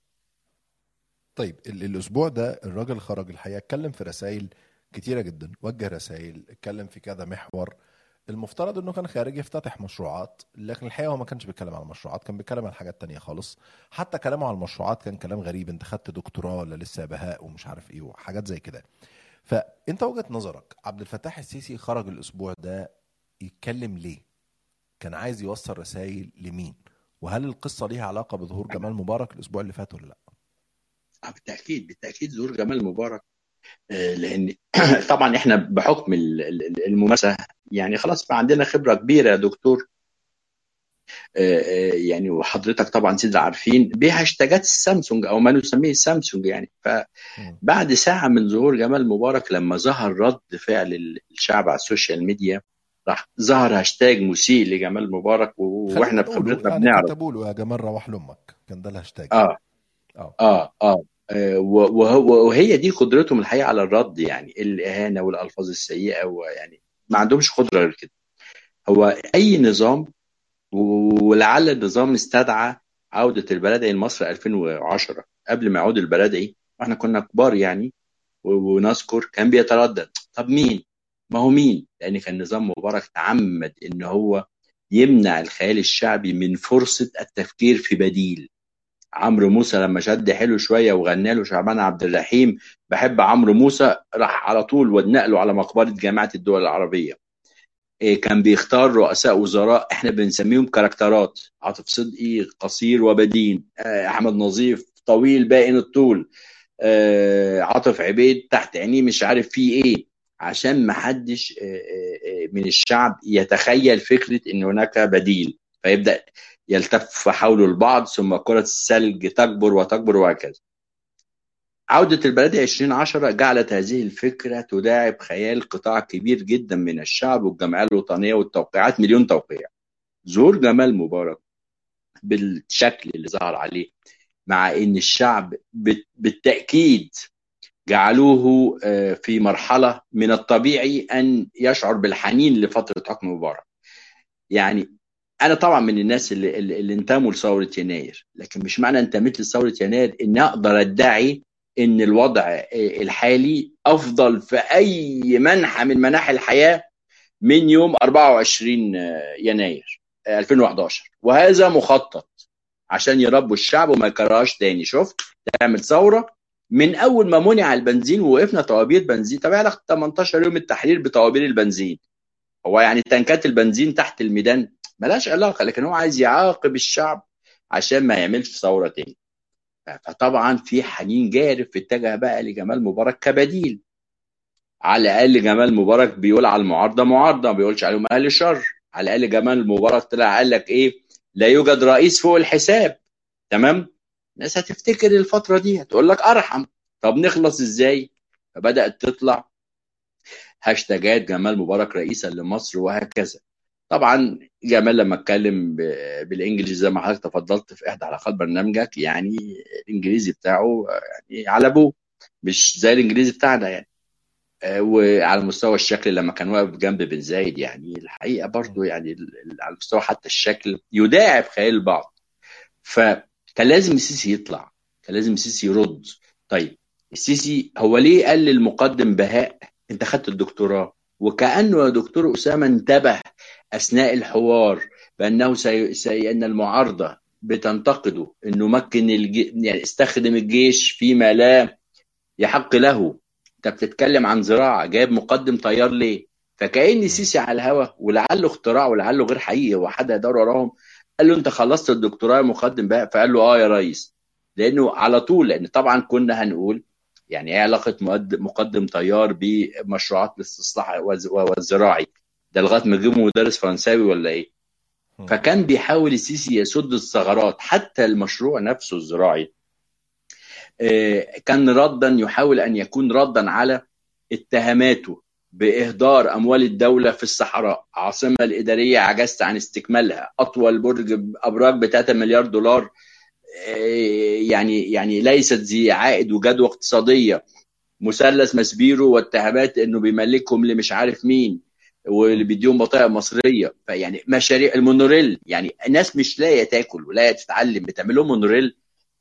طيب ال- الأسبوع ده الراجل خرج الحقيقة اتكلم في رسائل كتيرة جدا وجه رسائل اتكلم في كذا محور. المفترض إنه كان خارج يفتتح مشروعات لكن الحقيقة هو ما كانش بيتكلم عن المشروعات كان بيتكلم عن حاجات تانية خالص. حتى كلامه عن المشروعات كان كلام غريب أنت خدت دكتوراه ولا لسه بهاء ومش عارف إيه وحاجات زي كده. فأنت وجهة نظرك عبد الفتاح السيسي خرج الأسبوع ده يتكلم ليه؟ كان عايز يوصل رسائل لمين؟ وهل القصة ليها علاقة بظهور جمال مبارك الأسبوع اللي فات ولا لأ؟ بالتأكيد بالتأكيد ظهور جمال مبارك آه، لأن *clears throat* طبعا إحنا بحكم ال- ال- الممارسة يعني خلاص بقى عندنا خبرة كبيرة يا دكتور. آه، آه، يعني وحضرتك طبعا سيد العارفين بهاشتاجات السامسونج أو ما نسميه السامسونج يعني. فبعد ساعة من ظهور جمال مبارك لما ظهر رد فعل الشعب على ال social media راح ظهر هاشتاج مسيء لجمال مبارك وإحنا بخبرتنا يعني بنعرف. كتبوا له يا جمال روح لأمك كان ده الهاشتاج آه. آه. آه آه، وهي دي قدرتهم الحقيقة على الرد يعني الإهانة والألفاظ السيئة ويعني ما عندهمش قدرة غير كده هو أي نظام ولعل النظام استدعى عودة البلدعي لمصر 2010 قبل ما يعود البلدعي إحنا كنا كبار يعني ونذكر كان بيتردد طب مين؟ ما هو مين؟ لأن كان نظام مبارك تعمد إن هو يمنع الخيال الشعبي من فرصة التفكير في بديل عمرو موسى لما شد حلو شوية وغنى له شعبان عبد الرحيم بحب عمرو موسى راح على طول ونقله على مقبرة جامعة الدول العربية. إيه كان بيختار رؤساء وزراء إحنا بنسميهم كاركترات عاطف صدقي قصير وبدين آه، أحمد نظيف طويل باين الطول آه، عاطف عبيد تحت عينيه مش عارف فيه إيه. عشان ما حدش آه، من الشعب يتخيل فكرة إن هناك بديل. فيبدأ يلتف حوله البعض ثم كرة الثلج تكبر وتكبر وهكذا. عودة البلدية 2010 جعلت هذه الفكرة تداعب خيال قطاع كبير جدا من الشعب والجمعية الوطنية والتوقيعات مليون توقيع. ظهور جمال مبارك بالشكل اللي ظهر عليه مع إن الشعب بالتأكيد جعلوه آه، في مرحلة من الطبيعي أن يشعر بالحنين لفترة حكم مبارك. يعني أنا طبعا من الناس اللي, اللي انتموا لثورة يناير لكن مش معنى انتميت لثوره يناير ان أقدر أدعي إن الوضع الحالي أفضل في أي منحى من مناحي الحياة من يوم 24 يناير 2011 وهذا مخطط عشان يربوا الشعب وما يكرهاش تاني. شفت؟ تعمل ثورة من أول ما منع البنزين ووقفنا طوابير بنزين. طب علاقه 18 يوم التحرير بطوابير البنزين. هو يعني تنكات البنزين تحت الميدان؟ ملاش علاقة لكن هو عايز يعاقب الشعب عشان ما يعملش ثورة تاني. فطبعا في حنين جارف اتجه بقى لجمال مبارك كبديل. على الأقل جمال مبارك بيقول على المعارضة معارضة ما بيقولش عليهم أهل الشر على الأقل جمال مبارك طلع قال لك إيه؟ لا يوجد رئيس فوق الحساب. تمام؟ الناس هتفتكر الفترة دي هتقول لك أرحم. طب نخلص إزاي؟ فبدأت تطلع هاشتاجات جمال مبارك رئيسا لمصر وهكذا. طبعا جمال لما اتكلم بالإنجليزي زي ما حضرتك تفضلت في إحدى حلقات برنامجك يعني الإنجليزي بتاعه يعني على أبوه مش زي الإنجليزي بتاعنا يعني. آه، وعلى مستوى الشكل لما كان واقف جنب بن زايد يعني الحقيقة برضو يعني على مستوى حتى الشكل يداعب خيال البعض. فكان لازم السيسي يطلع كان لازم السيسي يرد. طيب السيسي هو ليه قال للمقدم بهاء أنت خدت الدكتوراه؟ وكأنه يا دكتور أسامة انتبه أثناء الحوار بأنه سي... سي... أن المعارضة بتنتقده إنه مكن الج... يعني استخدم الجيش فيما لا يحق له. أنت بتتكلم عن زراعة جايب مقدم طيار ليه؟ فكأن سيسي على الهوا ولعله اختراع ولعله غير حقيقي هو حد يدور وراهم؟ قال له أنت خلصت الدكتوراه يا مقدم بقى؟ فقال له آه يا ريس. لأنه على طول لأن طبعا كنا هنقول يعني إيه علاقة مقدم طيار بمشروعات الاستصلاح والزراعي. ده لغاية ما يجيبوا مدرس فرنساوي ولا إيه؟ فكان بيحاول السيسي يسد الثغرات حتى المشروع نفسه الزراعي. كان ردا يحاول أن يكون ردا على اتهاماته بإهدار أموال الدولة في الصحراء. عاصمة الإدارية عجزت عن استكمالها. أطول برج أبراج ب 3 مليار دولار يعني يعني ليست ذي عائد وجدوى اقتصادية. مثلث مسبيرو واتهامات إنه بيملكهم لمش عارف مين. واللي بيديهم بطائق مصرية. فيعني مشاريع المونوريل يعني الناس مش لاقية تاكل ولا تتعلم بتعمل لهم مونوريل.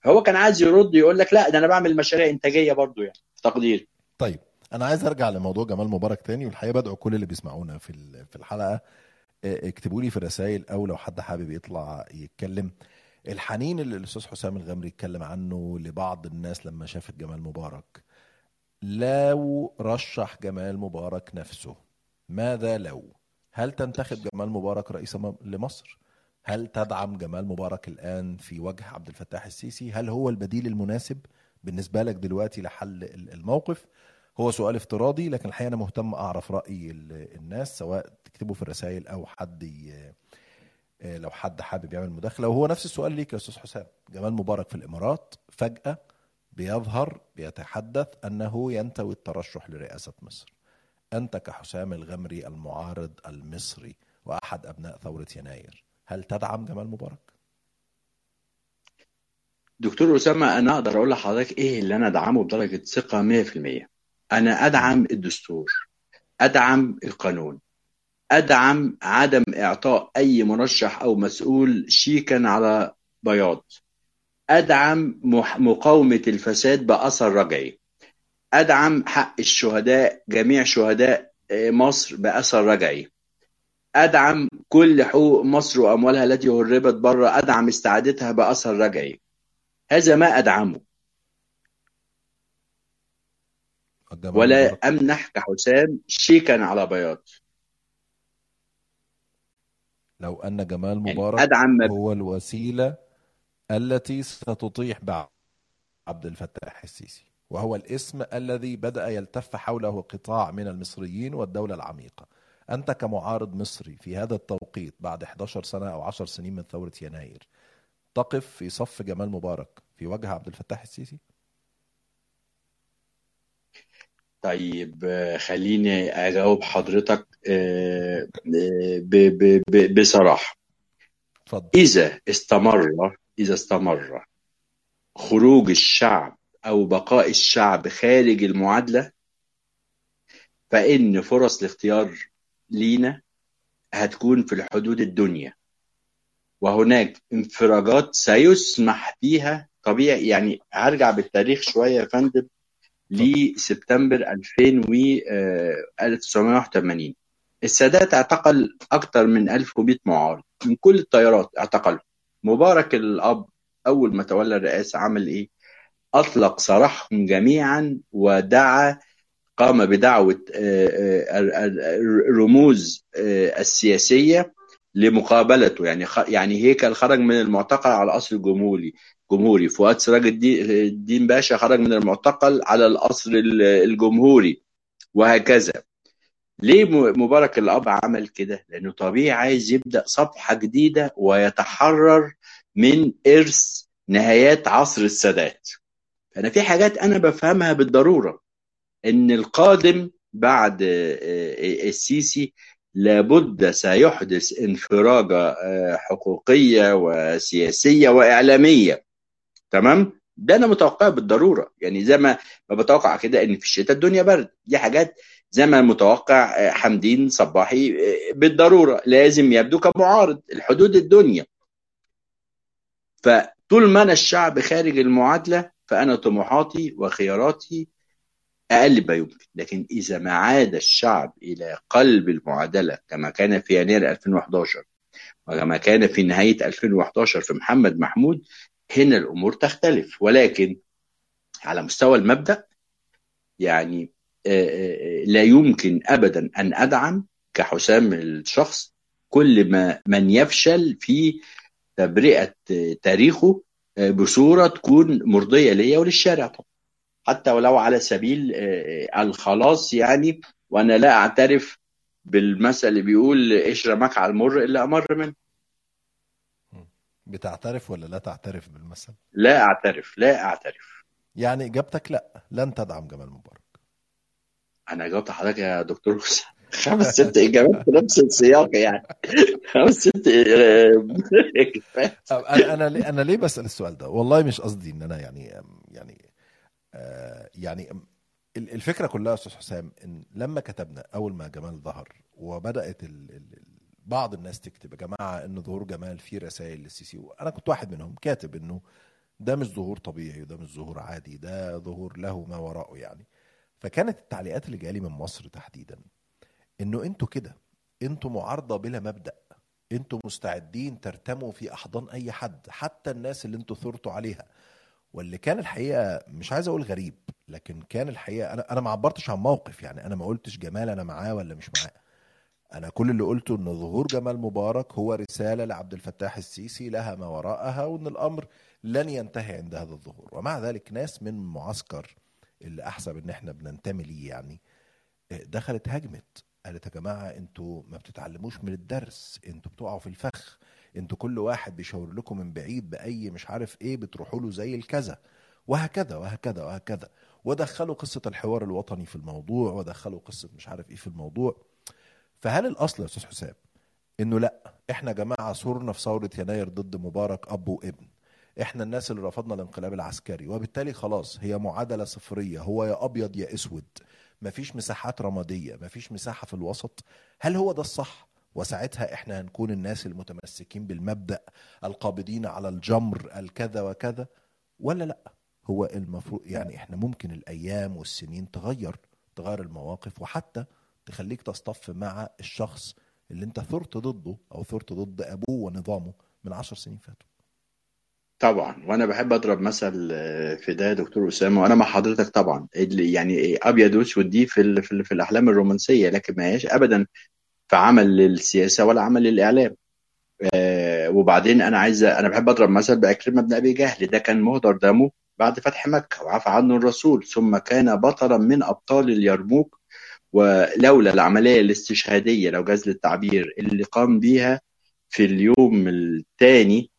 هو كان عايز يرد يقول لك لا ده أنا بعمل مشاريع إنتاجية برضو يعني تقدير. طيب أنا عايز أرجع لموضوع جمال مبارك تاني والحقيقة بدعو كل اللي بيسمعونا في في الحلقة. اكتبوا لي في الرسائل أو لو حد حابب يطلع يتكلم. الحنين اللي الأستاذ حسام الغمري اتكلم عنه لبعض الناس لما شافت جمال مبارك. لو رشح جمال مبارك نفسه ماذا لو؟ هل تنتخب جمال مبارك رئيسا لمصر؟ هل تدعم جمال مبارك الآن في وجه عبد الفتاح السيسي؟ هل هو البديل المناسب بالنسبة لك دلوقتي لحل الموقف؟ هو سؤال افتراضي لكن الحقيقة أنا مهتم أعرف رأي الناس سواء تكتبوا في الرسائل أو حد ي... لو حد حابب يعمل مداخلة. وهو نفس السؤال ليك يا أستاذ حسام. جمال مبارك في الإمارات فجأة بيظهر بيتحدث أنه ينتوي الترشح لرئاسة مصر. أنت كحسام الغمري المعارض المصري وأحد أبناء ثورة يناير هل تدعم جمال مبارك؟ دكتور أسامة أنا أقدر أقول لحضرتك إيه اللي أنا أدعمه بدرجة ثقة 100% أنا أدعم الدستور أدعم القانون أدعم عدم إعطاء أي مرشح أو مسؤول شيكا على بياض أدعم مقاومة الفساد بأثر رجعي. أدعم حق الشهداء جميع شهداء مصر بأثر رجعي. أدعم كل حقوق مصر وأموالها التي هربت بره أدعم استعادتها بأثر رجعي. هذا ما أدعمه. ولا امنح كحسام شيكا على بياض. لو أن جمال مبارك يعني أدعم هو الوسيلة التي ستطيح بعبد الفتاح السيسي. وهو الاسم الذي بدأ يلتف حوله قطاع من المصريين والدولة العميقة. أنت كمعارض مصري في هذا التوقيت بعد 11 سنة أو 10 سنين من ثورة يناير تقف في صف جمال مبارك في وجه عبد الفتاح السيسي؟ طيب خليني أجاوب حضرتك بصراحة. فضل. إذا استمر إذا استمر خروج الشعب أو بقاء الشعب خارج المعادلة فإن فرص الاختيار لينا هتكون في الحدود الدنيا. وهناك انفراجات سيسمح فيها طبيعي يعني هرجع بالتاريخ شوية يا فندم لسبتمبر 2000 و 1981 السادات اعتقل أكثر من 1100 معارض من كل التيارات اعتقلوا مبارك الأب أول ما تولى الرئاسة عمل إيه؟ أطلق سراحهم جميعا ودعا قام بدعوة الرموز السياسية لمقابلته. يعني يعني هيكل خرج من المعتقل على الاصل الجمهوري. جمهوري. فؤاد سراج الدين باشا خرج من المعتقل على القصر الجمهوري. وهكذا. ليه مبارك الأب عمل كده؟ لأنه طبيعي عايز يبدأ صفحة جديدة ويتحرر من إرث نهايات عصر السادات. فانا في حاجات أنا بفهمها بالضرورة إن القادم بعد السيسي لابد سيحدث انفراجة حقوقية وسياسية وإعلامية. تمام؟ ده أنا متوقعه بالضرورة. يعني زي ما ما بتوقع كده إن في الشتاء الدنيا برد. دي حاجات زي ما متوقع حمدين صباحي بالضرورة. لازم يبدو كمعارض. الحدود الدنيا. فطول ما أنا الشعب خارج المعادلة فأنا طموحاتي وخياراتي أقل ما يمكن. لكن إذا ما عاد الشعب إلى قلب المعادلة كما كان في يناير 2011 وكما كان في نهاية 2011 في محمد محمود هنا الأمور تختلف. ولكن على مستوى المبدأ يعني لا يمكن ابدا أن أدعم كحسام الشخص كل ما من يفشل في تبرئة تاريخه بصورة تكون مرضية ليا وللشارع طبعا. حتى ولو على سبيل الخلاص يعني وأنا لا أعترف بالمثل اللي بيقول إيش رماك على المر إلا أمر منه. بتعترف ولا لا تعترف بالمثل؟ لا أعترف لا أعترف. يعني إجابتك لا لن تدعم جمال مبارك. أنا جاوبت حضرتك يا دكتور خمس ست اجابات في نفس السياق يعني. خمس ست أنا أنا أنا ليه بسأل السؤال ده؟ والله مش قصدي إن أنا يعني يعني آه يعني الفكرة كلها يا أستاذ حسام إن لما كتبنا أول ما جمال ظهر وبدأت ال ال بعض الناس تكتب يا جماعة إن ظهور جمال فيه رسائل للسيسي وأنا كنت واحد منهم كاتب إنه ده مش ظهور طبيعي وده مش ظهور عادي ده ظهور له ما وراءه يعني. فكانت التعليقات اللي جالي من مصر تحديدا إنه أنتوا كده أنتوا معارضة بلا مبدأ أنتوا مستعدين ترتموا في أحضان أي حد حتى الناس اللي أنتوا ثرتوا عليها. واللي كان الحقيقة مش عايز أقول غريب لكن كان الحقيقة أنا أنا ما عبرتش عن موقف يعني أنا ما قلتش جمال أنا معاه ولا مش معاه. أنا كل اللي قلته إن ظهور جمال مبارك هو رسالة لعبد الفتاح السيسي لها ما وراءها وإن الأمر لن ينتهي عند هذا الظهور. ومع ذلك ناس من معسكر اللي أحسب إن إحنا بننتمي ليه يعني دخلت هجمت. قالت يا جماعة أنتوا ما بتتعلموش من الدرس أنتوا بتقعوا في الفخ أنتوا كل واحد بيشاور لكم من بعيد بأي مش عارف إيه بتروحوا له زي الكذا. وهكذا وهكذا وهكذا. ودخلوا قصة الحوار الوطني في الموضوع ودخلوا قصة مش عارف إيه في الموضوع. فهل الأصل يا أستاذ حسام؟ إنه لأ إحنا جماعة صورنا في ثورة يناير ضد مبارك اب وابن إحنا الناس اللي رفضنا الانقلاب العسكري وبالتالي خلاص هي معادلة صفرية هو يا أبيض يا أسود. مفيش مساحات رمادية مفيش مساحة في الوسط. هل هو ده الصح؟ وساعتها إحنا هنكون الناس المتمسكين بالمبدأ القابضين على الجمر الكذا وكذا ولا لأ؟ هو المفروض يعني إحنا ممكن الأيام والسنين تغير تغير المواقف وحتى تخليك تصطف مع الشخص اللي أنت ثرت ضده أو ثرت ضد أبوه ونظامه من عشر سنين فاتوا. طبعا. وأنا بحب أضرب مثل في ده يا دكتور أسامة وأنا مع حضرتك طبعا. يعني أبيض وأسود دي في في, ال في الأحلام الرومانسية لكن ما هيش ابدا في عمل للسياسة ولا عمل للإعلام. آه وبعدين أنا عايز أنا بحب أضرب مثل باكرمه بن أبي جهل. ده كان مهدر دمه بعد فتح مكة وعفى عنه الرسول. ثم كان بطلا من أبطال اليرموك ولولا العملية الاستشهادية لو جاز للتعبير اللي قام بيها في اليوم الثاني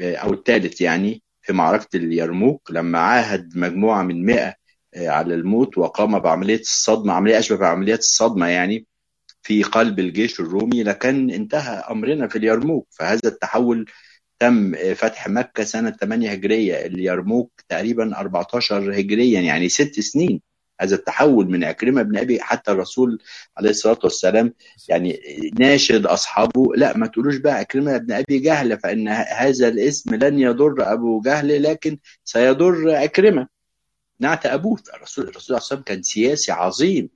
أو الثالث يعني في معركة اليرموك لما عاهد مجموعة من 100 على الموت وقام بعملية الصدمة عملية أشبه بعمليات الصدمة يعني في قلب الجيش الرومي لكان انتهى أمرنا في اليرموك. فهذا التحول تم فتح مكة سنة 8 هجرية. اليرموك تقريبا 14 هجريا يعني ست سنين. هذا التحول من عكرمة بن أبي حتى الرسول عليه الصلاة والسلام يعني ناشد أصحابه لا ما تقولوش بقى عكرمة بن أبي جهل فإن هذا الاسم لن يضر أبو جهل لكن سيضر عكرمة. نعت أبوه. الرسول الرسول عليه وسلم كان سياسي عظيم.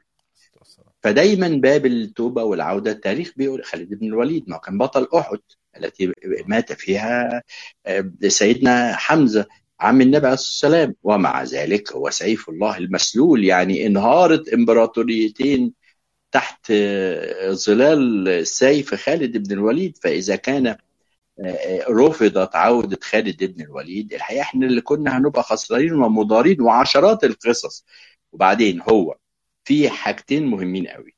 فدايما باب التوبة والعودة التاريخ بيقول خالد بن الوليد ما كان بطل أحد التي مات فيها سيدنا حمزة. عم النبي عليه الصلاة والسلام. ومع ذلك هو سيف الله المسلول يعني انهارت امبراطوريتين تحت ظلال سيف خالد بن الوليد. فإذا كان رفضت عودة خالد بن الوليد الحقيقة إحنا اللي كنا هنبقى خسرانين ومضارين وعشرات القصص. وبعدين هو في حاجتين مهمين قوي.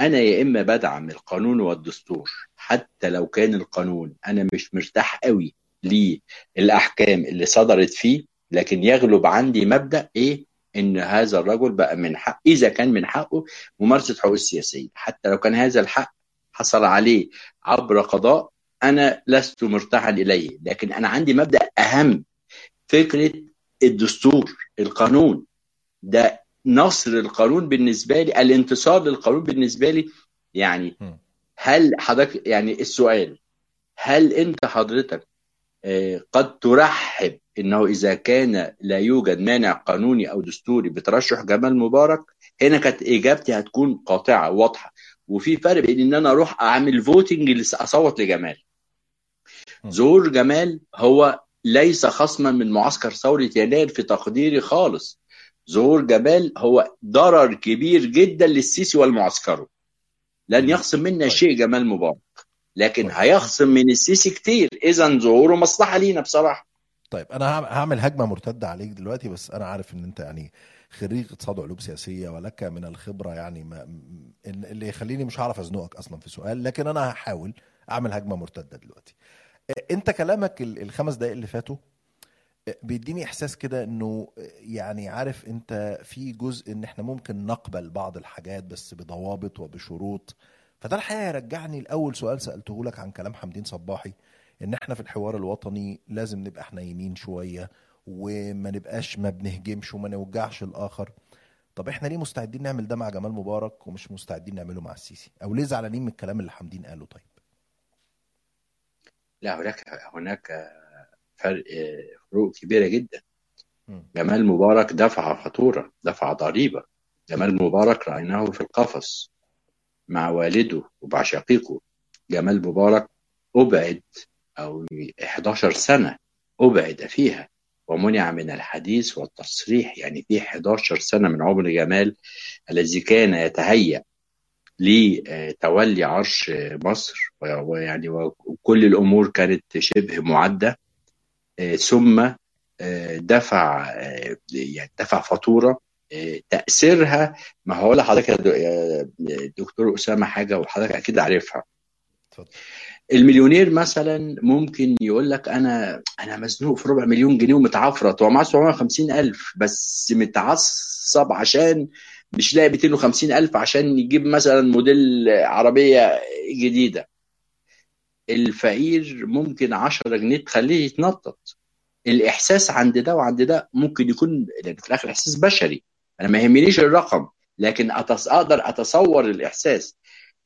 أنا يا إما بدعم القانون والدستور حتى لو كان القانون أنا مش مرتاح قوي للأحكام اللي صدرت فيه لكن يغلب عندي مبدأ إيه؟ إن هذا الرجل بقى من حق إذا كان من حقه ممارسة حقوق السياسيه حتى لو كان هذا الحق حصل عليه عبر قضاء أنا لست مرتاحا إليه. لكن أنا عندي مبدأ أهم فكرة الدستور القانون. ده نصر القانون بالنسبة لي الانتصار للقانون بالنسبة لي. يعني هل حضرتك يعني السؤال هل أنت حضرتك قد ترحب إنه إذا كان لا يوجد مانع قانوني أو دستوري بترشح جمال مبارك هنا كانت إجابتي هتكون قاطعة واضحة. وفي فرق بين إن أنا أروح أعمل فوتنج أصوت لجمال. ظهور جمال هو ليس خصما من معسكر ثورة يناير في تقديري خالص. ظهور جمال هو ضرر كبير جدا للسيسي والمعسكره لن يخصم منا طيب. شيء جمال مبارك. لكن طيب. هيخصم من السيسي كتير. اذا ظهوره مصلحة لينا بصراحة. طيب أنا هعم- هعمل هجمة مرتدة عليك دلوقتي بس أنا عارف إن أنت يعني خريج اقتصاد وعلوم سياسية ولك من الخبرة يعني ما اللي يخليني مش هعرف أزنقك أصلا في سؤال لكن أنا هحاول أعمل هجمة مرتدة دلوقتي. أنت كلامك ال- الخمس دقائق اللي فاتوا بيديني إحساس كده إنه يعني عارف أنت في جزء إن إحنا ممكن نقبل بعض الحاجات بس بضوابط وبشروط فده الحقيقة يرجعني لأول سؤال سألته لك عن كلام حمدين صباحي إن إحنا في الحوار الوطني لازم نبقى حنينين شوية وما نبقاش ما بنهجمش وما نوجعش الآخر. طب إحنا ليه مستعدين نعمل ده مع جمال مبارك ومش مستعدين نعمله مع السيسي؟ أو ليه زعلانين من الكلام اللي حمدين قاله طيب؟ لا هناك هناك فرق فروق كبيرة جدا. مم. جمال مبارك دفع فاتوره دفع ضريبة. جمال مبارك رأيناه في القفص. مع والده ومع شقيقه. جمال مبارك أبعد أو 11 سنة أبعد فيها. ومنع من الحديث والتصريح يعني في 11 سنة من عمر جمال الذي كان يتهيأ لتولي عرش مصر. ويعني وكل الأمور كانت شبه معدة. آه، ثم دفع يعني دفع فاتورة آه، تأثيرها ما هقول لحضرتك يا دكتور أسامة حاجة وحضرتك أكيد عارفها. اتفضل. المليونير مثلا ممكن يقول لك أنا أنا مزنوق في ربع مليون جنيه ومتعفرت هو معاه 750 ألف بس متعصب عشان مش لاقي 250 ألف عشان يجيب مثلا موديل عربية جديدة. الفقير ممكن 10 جنيه تخليه يتنطط. الإحساس عند ده وعند ده ممكن يكون لأن في الآخر إحساس بشري. أنا ما يهمنيش الرقم لكن أتص... أقدر أتصور الإحساس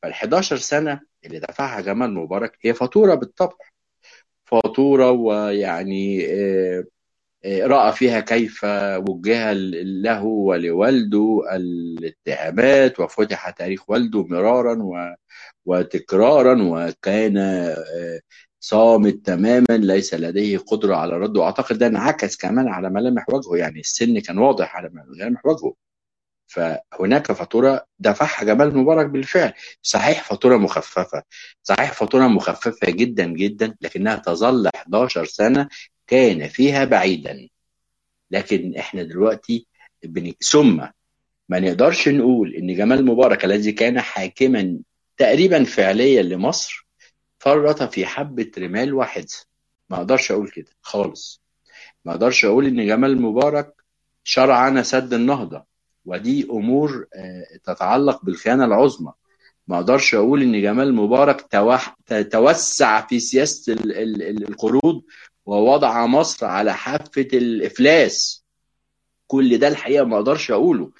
فال 11 سنة اللي دفعها جمال مبارك هي فاتورة بالطبع فاتورة ويعني آه، آه، رأى فيها كيف وجه له ولوالده الاتهامات وفتح تاريخ والده مرارا. وتكرارا وكان آه، صامت تماما ليس لديه قدرة على الرد وأعتقد ده انعكس كمان على ملامح وجهه يعني السن كان واضح على ملامح وجهه فهناك فاتورة دفعها جمال مبارك بالفعل صحيح فاتورة مخففة صحيح فاتورة مخففة جدا جدا لكنها تظل 11 سنة كان فيها بعيدا لكن إحنا دلوقتي. ثم ما نقدرش نقول إن جمال مبارك الذي كان حاكما تقريبا فعليا لمصر فرط في حبة رمال واحدة ما أقدرش أقول كده خالص ما أقدرش أقول إن جمال مبارك شرعنا سد النهضة ودي أمور آه، تتعلق بالخيانة العظمى ما أقدرش أقول إن جمال مبارك. توسع في. ال- القروض ووضع مصر على حافة الإفلاس كل ده الحقيقة ما أقدرش أقوله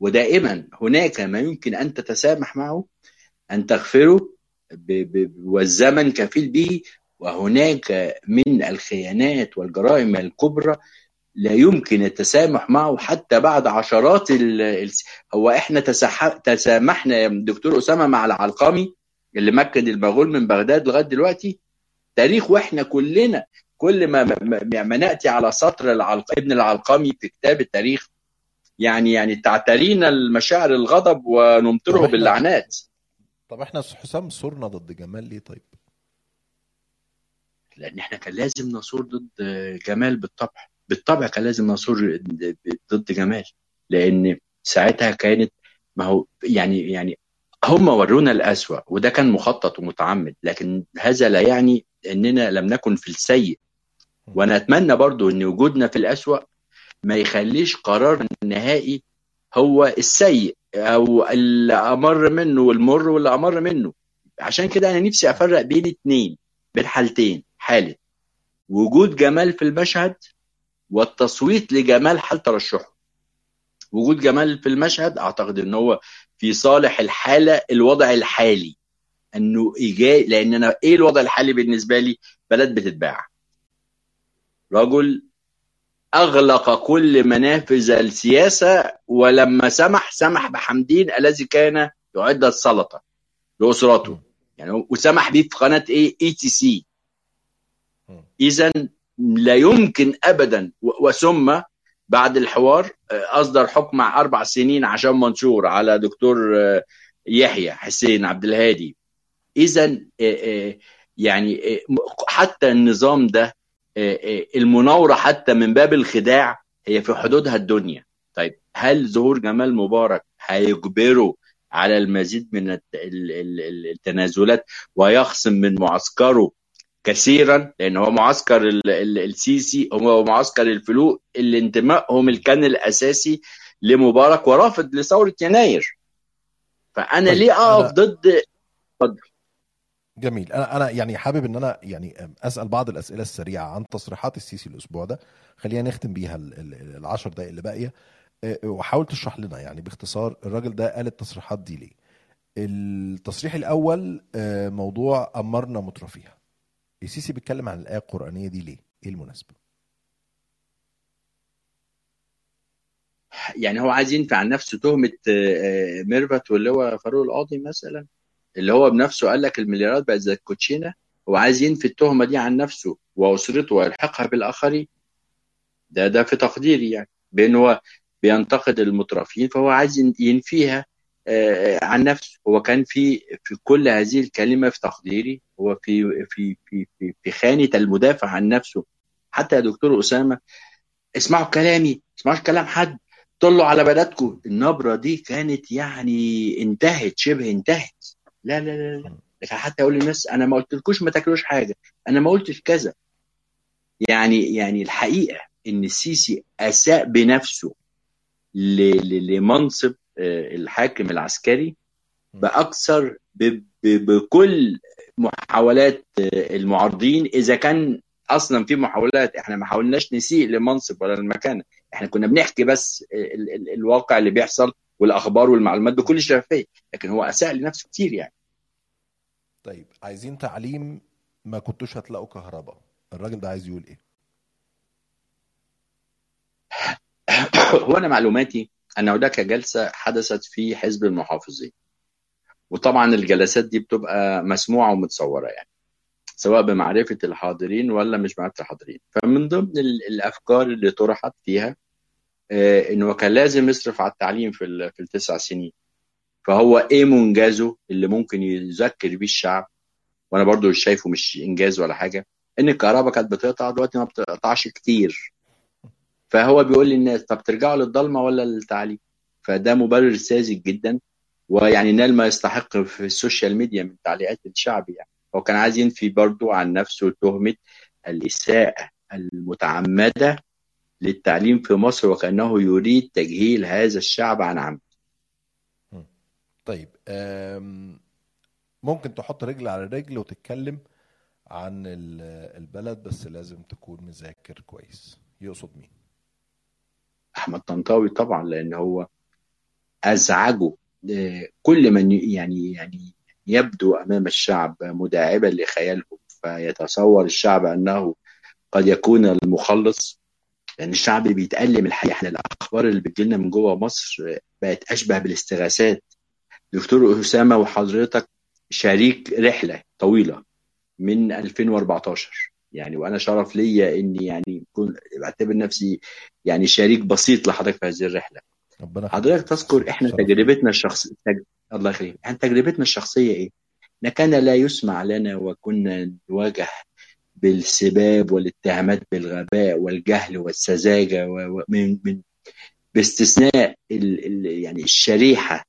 ودائما هناك ما يمكن أن تتسامح معه أن تغفره. والزمن كفيل به وهناك من الخيانات والجرائم الكبرى لا يمكن التسامح معه حتى بعد عشرات ال... هو إحنا تسح... تسامحنا يا دكتور أسامة مع العلقمي اللي مكن المغول من بغداد لغاية دلوقتي؟ تاريخ وإحنا كلنا كل ما ما, ما نأتي على سطر العلق... ابن العلقمي في كتاب التاريخ يعني يعني تعترينا المشاعر الغضب ونمطره باللعنات. طب إحنا حسام صرنا ضد جمال ليه طيب؟ لأن إحنا كان لازم نصور ضد جمال بالطبع. بالطبع كان لازم نصور ضد جمال. لأن ساعتها كانت ما هو يعني يعني هم ورونا الأسوأ وده كان مخطط ومتعمد. لكن هذا لا يعني إننا لم نكن في السيء. وأنا اتمنى برضو إن وجودنا في الأسوأ ما يخليش قرار النهائي هو السيء أو اللي أمر منه والمر واللي أمر منه. عشان كده أنا نفسي أفرق بين اتنين بين حالتين حالة وجود جمال في المشهد والتصويت لجمال حال ترشحه. وجود جمال في المشهد أعتقد إن هو في صالح الحالة الوضع الحالي. إنه ايجابي لأن أنا إيه الوضع الحالي بالنسبة لي؟ بلد بتتباع. رجل أغلق كل منافذ السياسة ولما سمح سمح بحمدين الذي كان يعد السلطة لأسرته. يعني وسمح به في قناة إيه؟ ETC. إذا لا يمكن أبدا وثم بعد الحوار أصدر حكم أربع سنين عشان منشور على دكتور يحيى حسين عبد الهادي. إذا يعني حتى النظام ده المناورة حتى من باب الخداع هي في حدودها الدنيا. طيب هل ظهور جمال مبارك هيجبره على المزيد من التنازلات ويخصم من معسكره كثيرا؟ لأن هو معسكر السيسي هو معسكر الفلوق اللي انتمائهم كان الأساسي لمبارك ورافض لثورة يناير. فأنا طيب ليه أقف ضد اتفضل. جميل. أنا أنا يعني حابب إن أنا يعني أسأل بعض الأسئلة السريعة عن تصريحات السيسي الأسبوع ده. خلينا نختم بيها العشر دقائق اللي باقية. وحاول تشرح لنا يعني باختصار الراجل ده قال التصريحات دي ليه. التصريح الأول موضوع أمرنا مترفيها. السيسي بيتكلم عن الآية القرآنية دي ليه؟ إيه المناسبة؟ يعني هو عايز ينفع عن نفسه تهمة ميرفت واللي هو فاروق القاضي مثلا؟ اللي هو بنفسه قال لك المليارات بقت زي الكوتشينة هو عايز ينفي التهمة دي عن نفسه وأسرته ويلحقها بالآخرين. ده ده في تقديري يعني بأن هو بينتقد المترفين فهو عايز ينفيها عن نفسه. هو كان في في كل هذه الكلمة في تقديري هو في في في في, في خانة المدافع عن نفسه. حتى يا دكتور أسامة اسمعوا كلامي اسمعوا كلام حد طلوا على بلدكم النبرة دي كانت يعني انتهت شبه انتهت. لا لا لا لا. حتى أقول للناس أنا ما قلتلكوش ما تاكلوش حاجة. أنا ما قلتش كذا. يعني يعني الحقيقة إن السيسي أساء بنفسه لمنصب الحاكم العسكري بأكثر بكل محاولات المعارضين. إذا كان أصلا في محاولات إحنا ما حاولناش نسيء لمنصب ولا المكانه إحنا كنا بنحكي بس ال ال الواقع اللي بيحصل. والأخبار والمعلومات بكل شفافية لكن هو أساء لنفسه كتير يعني. طيب عايزين تعليم ما كنتوش هتلاقوا كهرباء. الراجل ده عايز يقول إيه؟ *clears throat* هو أنا معلوماتي ان هناك جلسه حدثت في حزب المحافظين. وطبعا الجلسات دي بتبقى مسموعة ومتصورة يعني سواء بمعرفة الحاضرين ولا مش معرفة الحاضرين. فمن ضمن الأفكار اللي طرحت فيها إنه كان لازم يصرف على التعليم في في التسع سنين. فهو إيه منجزه اللي ممكن يذكر بيه الشعب؟ وأنا برضو شايفه مش إنجاز ولا حاجة. إن الكهرباء كانت بتقطع دلوقتي ما بتقطعش كتير. فهو بيقول للناس طب ترجعوا للضلمة ولا للتعليم؟ فده مبرر ساذج جدا. ويعني نال ما يستحق في ال social media من تعليقات الشعب يعني. هو كان عايز ينفي برضو عن نفسه تهمة الإساءة المتعمدة للتعليم في مصر وكأنه يريد تجهيل هذا الشعب عن عمد طيب ممكن تحط رجل على رجل وتتكلم عن البلد بس لازم تكون مذاكر كويس. يقصد مين؟ أحمد طنطاوي طبعا لأن هو أزعجه كل من يعني يعني يبدو أمام الشعب مداعبا لخيالهم فيتصور الشعب أنه قد يكون المخلص. لأن الشعب بيتألم الحقيقة. إحنا الأخبار اللي بتجيلنا من جوه مصر بقت أشبه بالاستغاثات. دكتور أسامة وحضرتك شريك رحلة طويلة من 2014 يعني وأنا شرف ليا اني يعني كن بعتبر نفسي يعني شريك بسيط لحضرتك في هذه الرحلة. ربنا حضرتك تذكر إحنا تجربتنا الشخصيه تج... الله يخليك. إحنا تجربتنا الشخصية إيه؟ ان كان لا يسمع لنا وكنا نواجه بالسباب والاتهامات بالغباء والجهل والسذاجة ومن من باستثناء ال... ال... يعني الشريحة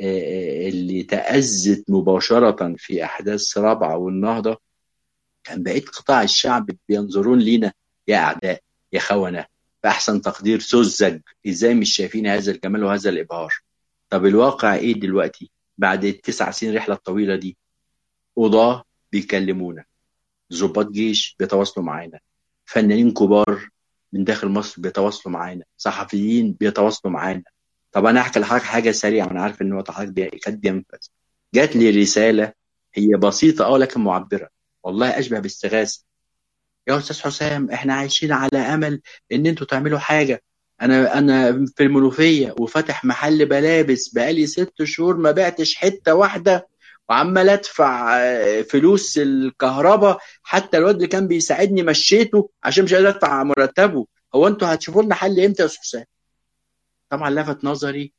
اللي تأذت مباشرة في أحداث رابعة والنهضة. كان بقيت قطاع الشعب بينظرون لينا يا أعداء يا خونة بأحسن تقدير سذج إزاي مش شايفين هذا الجمال وهذا الإبهار؟ طب الواقع إيه دلوقتي بعد التسع سنين الرحلة الطويلة دي؟ قضاة بيكلمونا. ضباط جيش بيتواصلوا معانا. فنانين كبار من داخل مصر بيتواصلوا معانا. صحفيين بيتواصلوا معانا. طب أنا احكي لحضرتك حاجة سريعة وأنا عارف إن هو حضرتك كانت بينفذ جات لي رسالة هي بسيطة آه لكن معبرة. والله أشبه باستغاثة. يا أستاذ حسام إحنا عايشين على أمل إن أنتوا تعملوا حاجة. أنا أنا في المنوفية وفاتح محل ملابس بقالي ست شهور ما بعتش حتة واحدة. وعمال ادفع آه، فلوس الكهرباء. حتى الواد اللي كان بيساعدني مشيته عشان مش قادر ادفع مرتبه. هو أنتوا هتشوفوا لنا حل إمتى يا أستاذ حسام؟ طبعا لفت نظري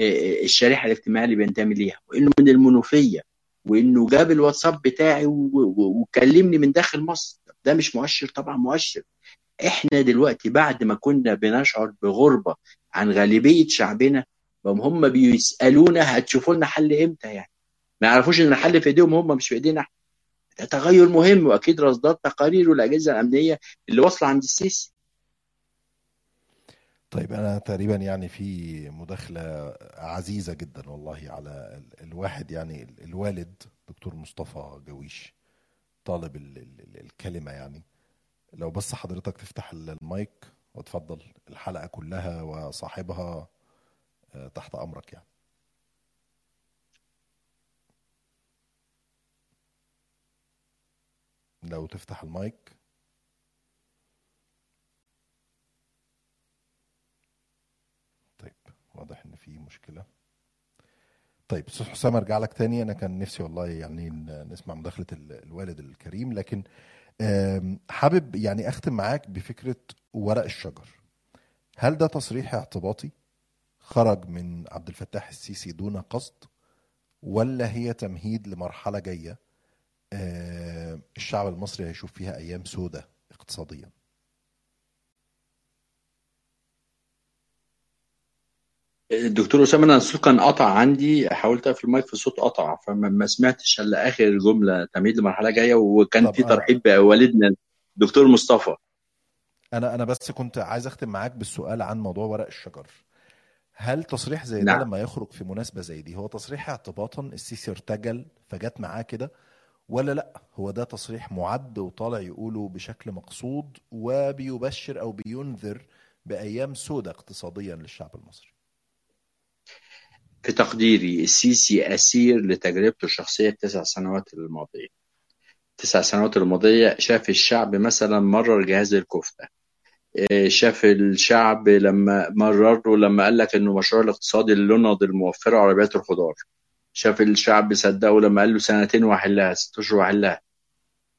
آه، آه، الشريحة الاجتماعية اللي بينتمي ليها وإنه من المنوفية وإنه جاب الواتساب بتاعي وكلمني من داخل مصر. ده مش مؤشر؟ طبعا مؤشر. إحنا دلوقتي بعد ما كنا بنشعر بغربة عن غالبية شعبنا هم بيسألونا هتشوفوا لنا حل إمتى يعني؟ ما يعرفوش إن الحل في إيديهم هم مش في إيدينا إحنا. ده تغير مهم وأكيد رصدات تقارير والأجهزة الأمنية اللي واصلة عند السيسي. طيب أنا تقريبا يعني في مداخلة عزيزة جدا والله على ال- الواحد يعني ال- الوالد دكتور مصطفى جويش طالب ال- ال- ال- الكلمة يعني. لو بس حضرتك تفتح ال- المايك وتفضل الحلقة كلها وصاحبها آه، تحت أمرك يعني. لو تفتح المايك. طيب واضح إن في مشكلة. طيب أستاذ حسام أرجع لك تاني. أنا كان نفسي والله يعني نسمع مداخلة ال- الوالد الكريم لكن حابب يعني أختم معاك بفكرة ورق الشجر. هل ده تصريح اعتباطي؟ خرج من عبد الفتاح السيسي دون قصد؟ ولا هي تمهيد لمرحلة جاية؟ الشعب المصري هيشوف فيها أيام سودة اقتصاديا. الدكتور أسامة أنا الصوت كان قطع عندي حاولت أقفل المايك في الصوت قطع فما ما سمعتش إلا آخر جملة تمهيد لمرحلة جاية وكان في ترحيب بوالدنا الدكتور مصطفى. أنا أنا بس كنت عايز أختم معاك بالسؤال عن موضوع ورق الشجر. هل تصريح زي ده نعم. لما يخرج في مناسبة زي دي هو تصريح اعتباطا السيسي ارتجل فجت معاه كده؟ ولا لا؟ هو ده تصريح معد وطالع يقوله بشكل مقصود وبيبشر أو بينذر بأيام سودة اقتصاديا للشعب المصري. في تقديري السيسي أسير لتجربته الشخصية التسع سنوات الماضية. التسع سنوات الماضية شاف الشعب مثلا مرر جهاز الكفته إيه، شاف الشعب لما مرره لما قال لك إنه مشروع الاقتصادي للنض الموفرة عربيات الخضار. شاف الشعب صدقه لما قال له سنتين وحلها ست اشهر وحلها.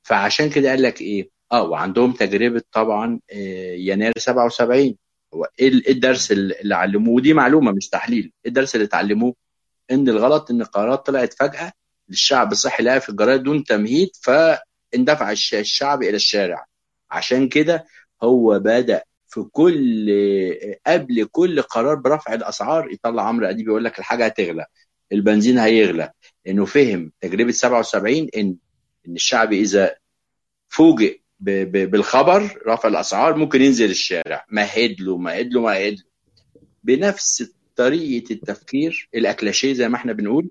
فعشان كده قال لك إيه؟ آه وعندهم تجربة طبعا آه، يناير 77 هو إيه إيه الدرس اللي علموه؟ ودي معلومة مش تحليل. إيه الدرس اللي اتعلموه؟ إن الغلط إن القرارات طلعت فجأة للشعب الصحي لقاها في الجرايد دون تمهيد فاندفع الش- الشعب إلى الشارع. عشان كده هو بدأ في كل قبل كل قرار برفع الأسعار يطلع عمرو أديب يقول لك الحاجة هتغلى. البنزين هيغلى. إنه فهم تجربة 77 ان إن الشعب إذا فوجئ بالخبر رفع الأسعار ممكن ينزل الشارع. مهد له مهد له مهد له بنفس طريقة التفكير الأكلاشيه زي ما إحنا بنقول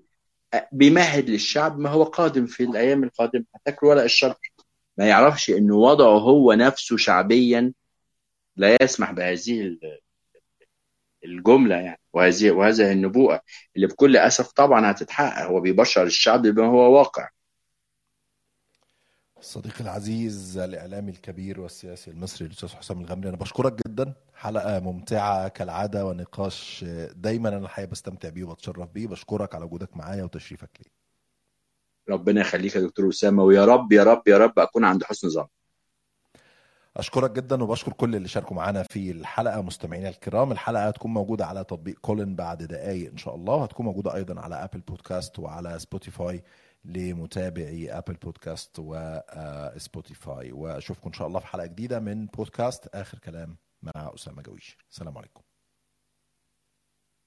بيمهد للشعب ما هو قادم في الأيام القادمة. هتاكل ورق الشجر ما يعرفش ان وضعه هو نفسه شعبيا لا يسمح بهذه الجملة يعني. وهذه وهذه النبوءة اللي بكل أسف طبعا هتتحقق. هو بيبشر الشعب بما هو واقع. صديقي العزيز الإعلامي الكبير والسياسي المصري الأستاذ حسام الغمري أنا بشكرك جدا. حلقة ممتعة كالعادة ونقاش دايما أنا الحقيقة بستمتع بيه وبتشرف بيه. بشكرك على وجودك معايا وتشريفك لي. ربنا يخليك يا دكتور أسامة ويا رب يا رب يا رب أكون عند حسن ظن. أشكرك جدا وبشكر كل اللي شاركوا معانا في الحلقة. مستمعينا الكرام الحلقة هتكون موجودة على تطبيق Callin بعد دقائق إن شاء الله وهتكون موجودة أيضا على Apple Podcast وعلى Spotify لمتابعي Apple Podcast و Spotify وأشوفكم إن شاء الله في حلقة جديدة من بودكاست آخر كلام مع أسامة جويش. السلام عليكم.